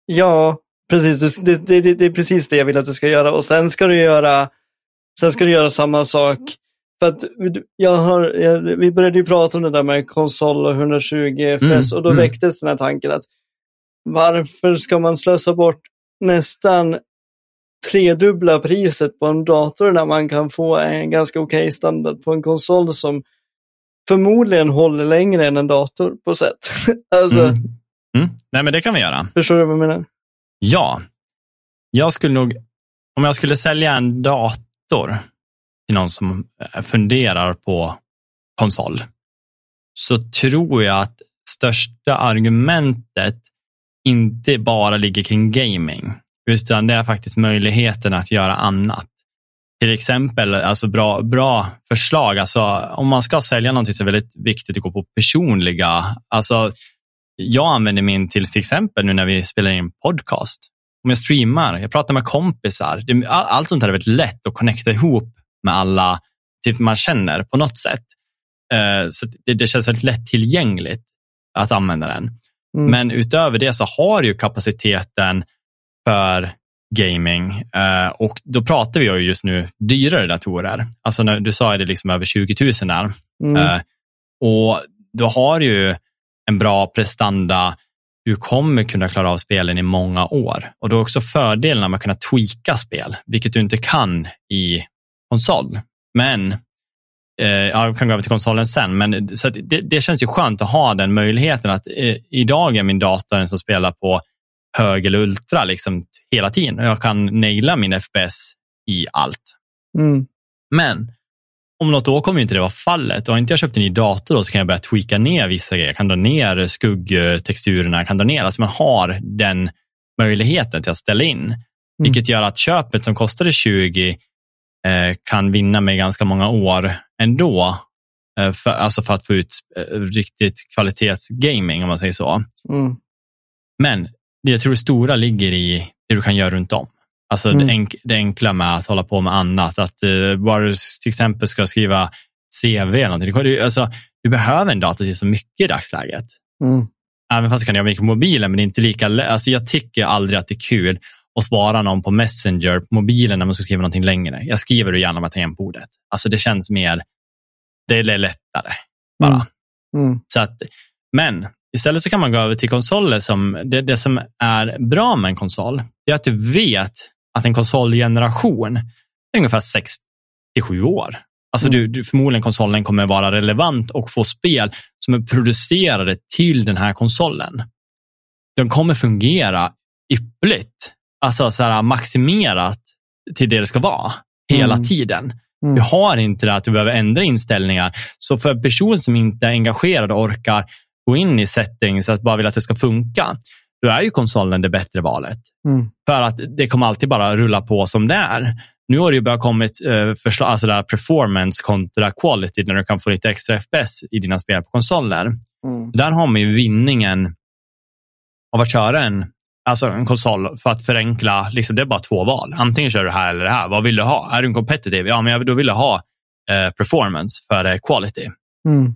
Ja, precis. Det, det, det, det är precis det jag vill att du ska göra. Och sen ska du göra, sen ska du göra samma sak. För att jag har, jag, vi började ju prata om det där med konsol och 120 FPS och då mm. väcktes den här tanken att varför ska man slösa bort nästan tredubbla priset på en dator när man kan få en ganska okej standard på en konsol som förmodligen håller längre än en dator på sätt. alltså, Mm. Mm. Nej, men det kan vi göra. förstår du vad jag menar? Ja. Jag skulle nog, om jag skulle sälja en dator till någon som eh, funderar på konsol, så tror jag att största argumentet inte bara ligger kring gaming, utan det är faktiskt möjligheten att göra annat. Till exempel, alltså bra, bra förslag. Alltså, om man ska sälja någonting så är det väldigt viktigt att gå på personliga. Alltså, jag använder min till, till exempel nu när vi spelar in podcast. Om jag streamar, jag pratar med kompisar. Det, allt sånt här är väldigt lätt att connecta ihop med alla typ man känner på något sätt. Uh, så det, det, känns väldigt lättillgängligt att använda den. Mm. Men utöver det så har ju kapaciteten för gaming uh, och då pratar vi ju just nu dyrare datorer. Alltså när du sa att det liksom över 20 000 där. Mm. Uh, och då har ju en bra prestanda. Du kommer kunna klara av spelen i många år och då är också fördelarna med att kunna tweaka spel, vilket du inte kan i konsol. Men eh, jag kan gå över till konsolen sen, men så det, det, känns ju skönt att ha den möjligheten att eh, idag är min dator den som spelar på hög eller ultra liksom, hela tiden och jag kan naila min FPS i allt. Mm. Men om något år kommer inte det vara fallet. Och har inte jag köpt en ny dator då, så kan jag börja tweaka ner vissa grejer. Jag kan dra ner skuggtexturerna, jag kan dra ner, alltså man har den möjligheten till att ställa in. Mm. Vilket gör att köpet som kostade 20 eh, kan vinna med ganska många år ändå. Eh, för, alltså för att få ut eh, riktigt kvalitetsgaming om man säger så. Mm. Men jag tror det stora ligger i det du kan göra runt om. Alltså mm. det, enk, det, enkla med att hålla på med annat. Att uh, bara du till exempel ska skriva CV eller någonting. Du, alltså, du behöver en dator till så mycket i dagsläget. Mm. Även fast du kan göra mycket på mobilen, men det är inte lika alltså, Jag tycker aldrig att det är kul att svara någon på Messenger på mobilen när man ska skriva någonting längre. Jag skriver det gärna med tangentbordet. Alltså det känns mer, det är lättare bara. Mm. Mm. Så att, men istället så kan man gå över till konsoler som, det, det som är bra med en konsol, det är att du vet att en konsolgeneration är ungefär 6 till 7 år. Alltså mm. du, du, förmodligen konsolen kommer vara relevant och få spel som är producerade till den här konsolen. De kommer fungera yppligt, alltså så här maximerat till det det ska vara hela mm. tiden. Mm. Du har inte det att du behöver ändra inställningar. Så för en person som inte är engagerad och orkar gå in i settings, att bara vill att det ska funka, då är ju konsolen det bättre valet. Mm. För att det kommer alltid bara rulla på som det är. Nu har det ju börjat kommit eh, förslag, alltså där performance kontra quality, när du kan få lite extra FPS i dina spel på konsoler. Mm. Där har man ju vinningen av att köra en, alltså en konsol för att förenkla. Liksom, det är bara två val. Antingen kör du här eller det här. Vad vill du ha? Är du en competitive? Ja, men då vill jag ha eh, performance för quality. Mm.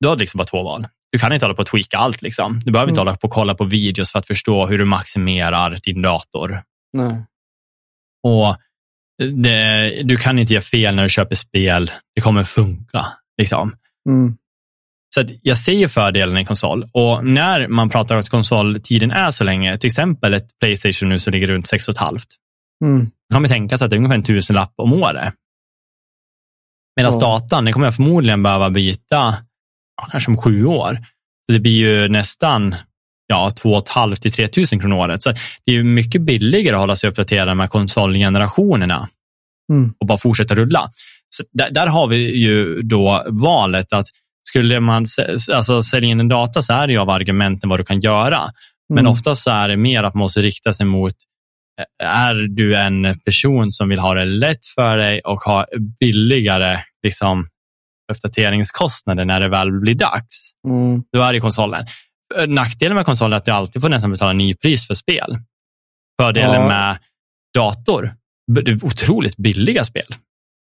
Du har liksom bara två val du kan inte hålla på att tweaka allt. Liksom. Du behöver inte mm. hålla på och kolla på videos för att förstå hur du maximerar din dator. Nej. Och det, du kan inte göra fel när du köper spel. Det kommer funka. Liksom. Mm. Så jag ser fördelen i konsol och när man pratar om att konsoltiden är så länge, till exempel ett Playstation nu som ligger runt 6,5. Mm. Då kan man tänka sig att det är ungefär en tusenlapp om året. Medan oh. datan, det kommer jag förmodligen behöva byta ja, kanske om sju år. Det blir ju nästan ja, 2 500 till 3 000 kronor året. Så det är mycket billigare att hålla sig uppdaterad med konsolgenerationerna mm. och bara fortsätta rulla. Så där, där, har vi ju då valet att skulle man alltså, sälja in en data så är det ju av argumenten vad du kan göra. Men mm. oftast så är det mer att man måste rikta sig mot är du en person som vill ha det lätt för dig och ha billigare liksom, uppdateringskostnader när det väl blir dags. Mm. Då är det konsolen. Nackdelen med konsolen är att du alltid får nästan betala nypris för spel. Fördelen ja. med dator, det är otroligt billiga spel.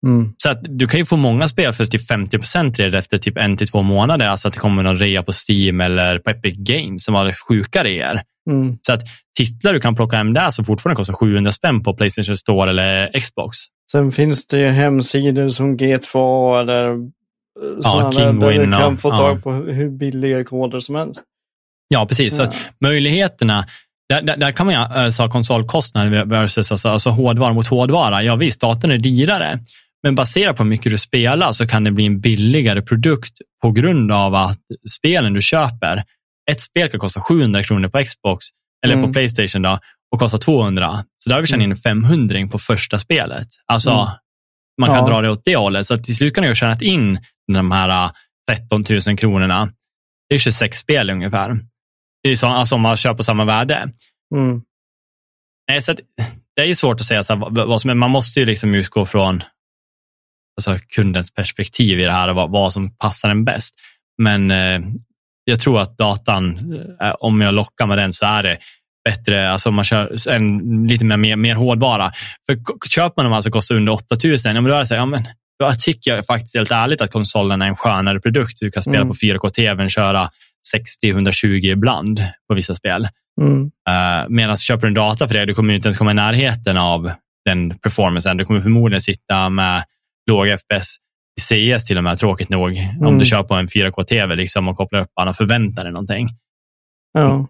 Mm. Så att du kan ju få många spel för typ 50 procent redan efter typ en till två månader. Alltså att det kommer någon rea på Steam eller på Epic Games som har sjuka reor. Mm. Så att titlar du kan plocka hem där som fortfarande kostar 700 spänn på Playstation Store eller Xbox. Sen finns det hemsidor som G2 eller ja, Kingwin. Kan få tag på hur billiga koder som helst. Ja, precis. Ja. Så möjligheterna, där, där, där, kan man ju äh, sa konsolkostnader versus alltså, alltså hårdvara mot hårdvara. Ja visst, datorn är dyrare, men baserat på hur mycket du spelar så kan det bli en billigare produkt på grund av att spelen du köper, ett spel kan kosta 700 kronor på Xbox eller mm. på Playstation då, och kosta 200. Så där har vi tjänat in 500 på första spelet. Alltså, mm. Man kan ja. dra det åt det hållet. Så till slut kan du ha tjänat in de här 13 äh, 000 kronorna. Det är 26 spel ungefär. alltså om man kör på samma värde. Mm. Nej, så att, det är svårt att säga, så här, vad som, man måste ju liksom utgå från alltså, kundens perspektiv i det här och vad, vad som passar en bäst. Men eh, jag tror att datan, eh, om jag lockar med den så är det bättre, alltså man kör en, lite mer, mer, mer hårdvara. För köper man dem alltså kostar under 8000, ja, men då är det så här, ja, men då tycker jag faktiskt helt ärligt att konsolen är en skönare produkt. Du kan spela mm. på 4K-tvn, köra 60-120 ibland på vissa spel. Mm. Uh, Medan köper du en data för det, du kommer inte ens komma i närheten av den performancen. Du kommer förmodligen sitta med låga FPS i CS till och med, tråkigt nog, mm. om du kör på en 4K-tv liksom och kopplar upp och förväntar dig någonting. Ja.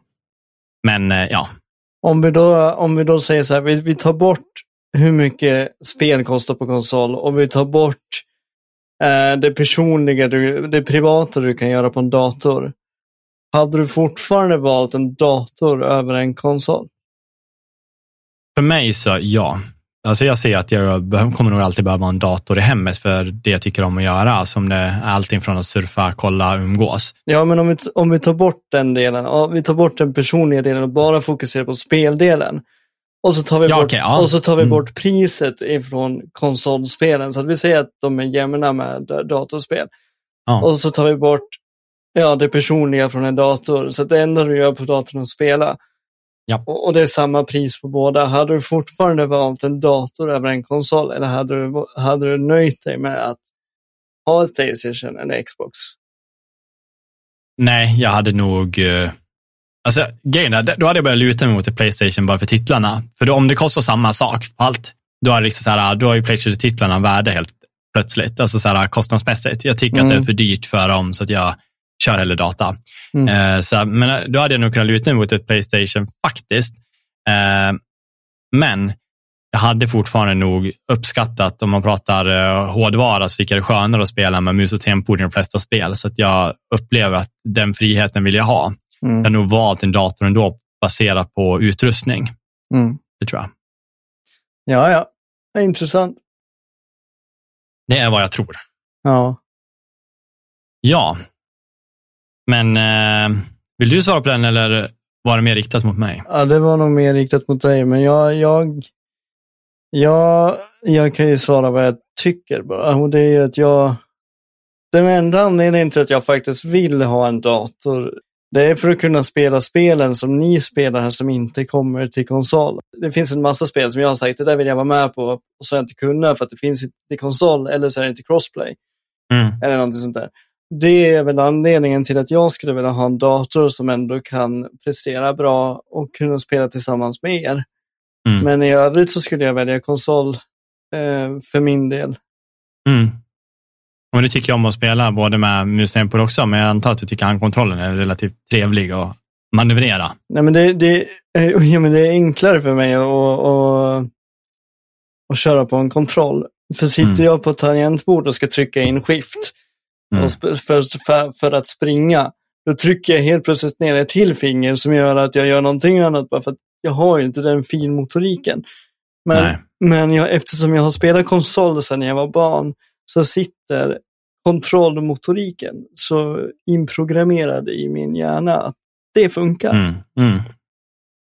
Men uh, ja. Om vi då, om vi då säger så här, vi, vi tar bort hur mycket spel kostar på konsol och vi tar bort uh, det personliga, du, det privata du kan göra på en dator. Hade du fortfarande valt en dator över en konsol? För mig så ja. Alltså jag ser att jag kommer nog alltid behöva en dator i hemmet för det jag tycker om att göra, som det är allting från att surfa, kolla, umgås. Ja, men om vi, om vi tar bort den delen, och vi tar bort den personliga delen och bara fokuserar på speldelen. Och så tar vi, ja, bort, okay, ja. och så tar vi mm. bort priset ifrån konsolspelen, så att vi säger att de är jämna med datorspel. Ja. Och så tar vi bort ja, det personliga från en dator. Så det enda du gör på datorn är att spela. Ja. Och, och, det är samma pris på båda. Hade du fortfarande valt en dator över en konsol eller hade du, hade du nöjt dig med att ha ett Playstation eller Xbox? Nej, jag hade nog... Uh... Alltså, grejen är, då hade jag börjat luta mig mot ett Playstation bara för titlarna. För då, om det kostar samma sak på allt, då är liksom så här, då har ju Playstation-titlarna värde helt plötsligt, alltså så här, kostnadsmässigt. Jag tycker mm. att det är mm. för dyrt för dem, så att jag kör hellre data. Mm. Eh, så, men då hade jag nog kunnat luta mig mot ett Playstation faktiskt. Eh, men jag hade fortfarande nog uppskattat, om man pratar eh, hårdvara, så tycker jag det är skönare att spela med mus och tempo i de flesta spel. Så att jag upplever att den friheten vill jag ha. Mm. Jag har nog valt en dator ändå baserat på utrustning. Mm. Det tror jag. Ja, ja. Intressant. Det är vad jag tror. Ja. Ja, men eh, vill du svara på den eller var det mer riktat mot mig? Ja, det var nog mer riktat mot dig, men jag, jag, jag, jag kan ju svara vad jag tycker bara. Och det är ju att jag, den enda anledningen till att jag faktiskt vill ha en dator, det är för att kunna spela spelen som ni spelar här som inte kommer till konsol. Det finns en massa spel som jag har sagt, det där vill jag vara med på, och så har jag inte kunnat för att det finns inte till konsol eller så är det inte crossplay. Mm. Eller någonting sånt där det är väl anledningen till att jag skulle vilja ha en dator som ändå kan prestera bra och kunna spela tillsammans med er. Mm. Men i övrigt så skulle jag välja konsol eh, för min del. Mm. Och du tycker om att spela både med musen också, men jag antar att du tycker handkontrollen är relativt trevlig att manövrera. Nej, men det, det, ja, men det är enklare för mig att, att, att köra på en kontroll. För sitter mm. jag på tangentbord och ska trycka in skift, mm. för, för, för att springa, då trycker jag helt plötsligt ner ett till finger som gör att jag gör någonting annat bara för att jag har ju inte den finmotoriken. Men, men jag, eftersom jag har spelat konsol sedan jag var barn så sitter kontrollmotoriken så inprogrammerad i min hjärna att det funkar. Mm. Mm.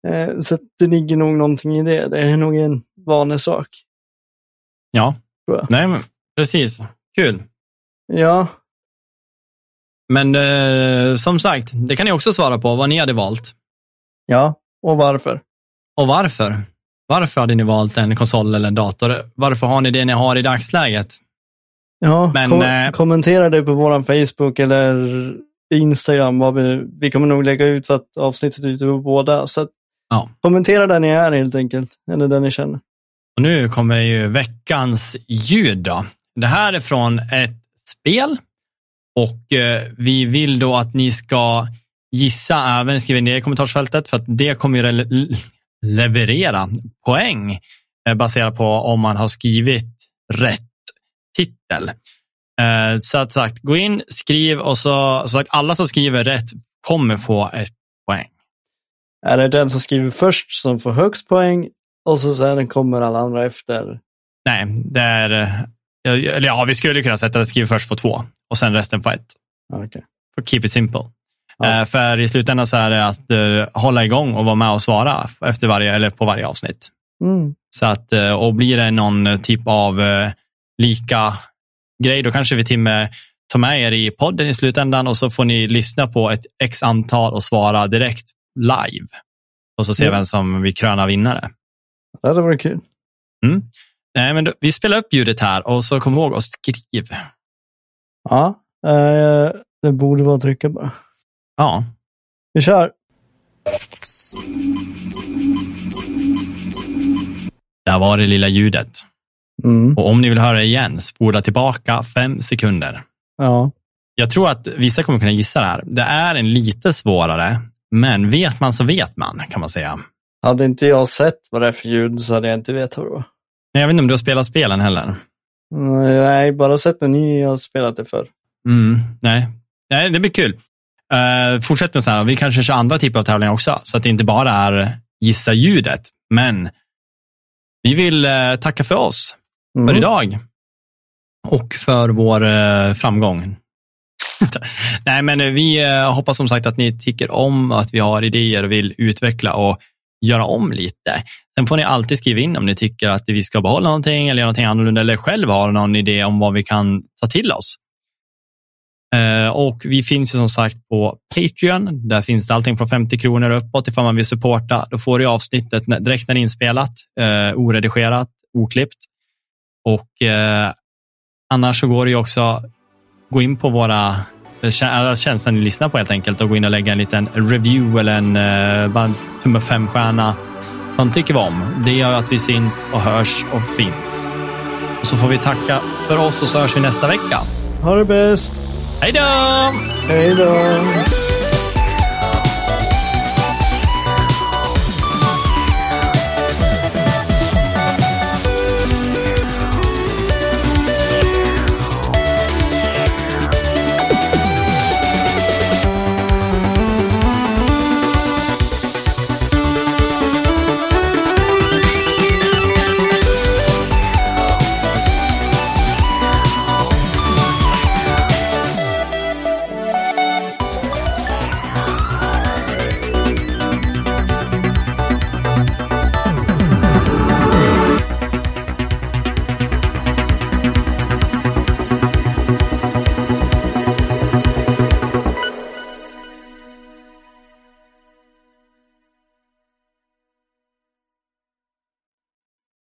Eh, så det ligger nog någonting i det. Det är nog en vanesak. Ja, nej men precis. Kul. Ja, men eh, som sagt, det kan ni också svara på, vad ni hade valt. Ja, och varför. Och varför? Varför hade ni valt en konsol eller en dator? Varför har ni det ni har i dagsläget? Ja, Men, kom eh, kommentera det på vår Facebook eller Instagram. Vi, vi kommer nog lägga ut att avsnittet ute på båda. Så ja. kommentera där ni är helt enkelt, eller där ni känner. Och nu kommer ju veckans ljud. Då. Det här är från ett spel och eh, vi vill då att ni ska gissa även, skriva ner i kommentarsfältet, för att det kommer ju le leverera poäng eh, baserat på om man har skrivit rätt titel. Eh, så att sagt, gå in, skriv och så, så att alla som skriver rätt kommer få ett poäng. Är det den som skriver först som får högst poäng och så sen kommer alla andra efter? Nej, det är, eller ja, vi skulle kunna sätta att skriver först får två och sen resten på ett. Okay. For keep it simple. Ja. För i slutändan så är det att uh, hålla igång och vara med och svara efter varje, eller på varje avsnitt. Mm. Så att, och blir det någon typ av uh, lika grej, då kanske vi till med tar med er i podden i slutändan och så får ni lyssna på ett x antal och svara direkt live. Och så ser vi vem som vi krönar vinnare. Det hade varit kul. Mm. Nej, men då, vi spelar upp ljudet här och så kom ihåg att skriv. Ja, eh, det borde vara att trycka bara. Ja. Vi kör. Där var det lilla ljudet. Mm. Och om ni vill höra det igen, spola tillbaka fem sekunder. Ja. Jag tror att vissa kommer kunna gissa det här. Det är en lite svårare, men vet man så vet man, kan man säga. Hade inte jag sett vad det är för ljud så hade jag inte vetat vad det var. Nej, jag vet inte om du har spelat spelen heller. Nej, bara sett när ni har spelat det förr. Mm, nej. nej, det blir kul. Uh, fortsätt med så här, vi kanske kör andra typer av tävlingar också, så att det inte bara är gissa ljudet. Men vi vill uh, tacka för oss mm. för idag och för vår uh, framgång. nej, men vi hoppas som sagt att ni tycker om att vi har idéer och vill utveckla och göra om lite. Sen får ni alltid skriva in om ni tycker att vi ska behålla någonting eller göra någonting annorlunda eller själv har någon idé om vad vi kan ta till oss. Eh, och vi finns ju som sagt på Patreon. Där finns det allting från 50 kronor uppåt ifall man vill supporta. Då får du avsnittet direkt när det är inspelat, eh, oredigerat, oklippt. Och eh, annars så går det ju också gå in på våra tjänster ni lyssnar på helt enkelt och gå in och lägga en liten review eller en uh, tumme fem stjärna. Man tycker vi om. Det gör att vi syns och hörs och finns. Och så får vi tacka för oss och så hörs vi nästa vecka. Ha det bäst! Hej då! Hej då!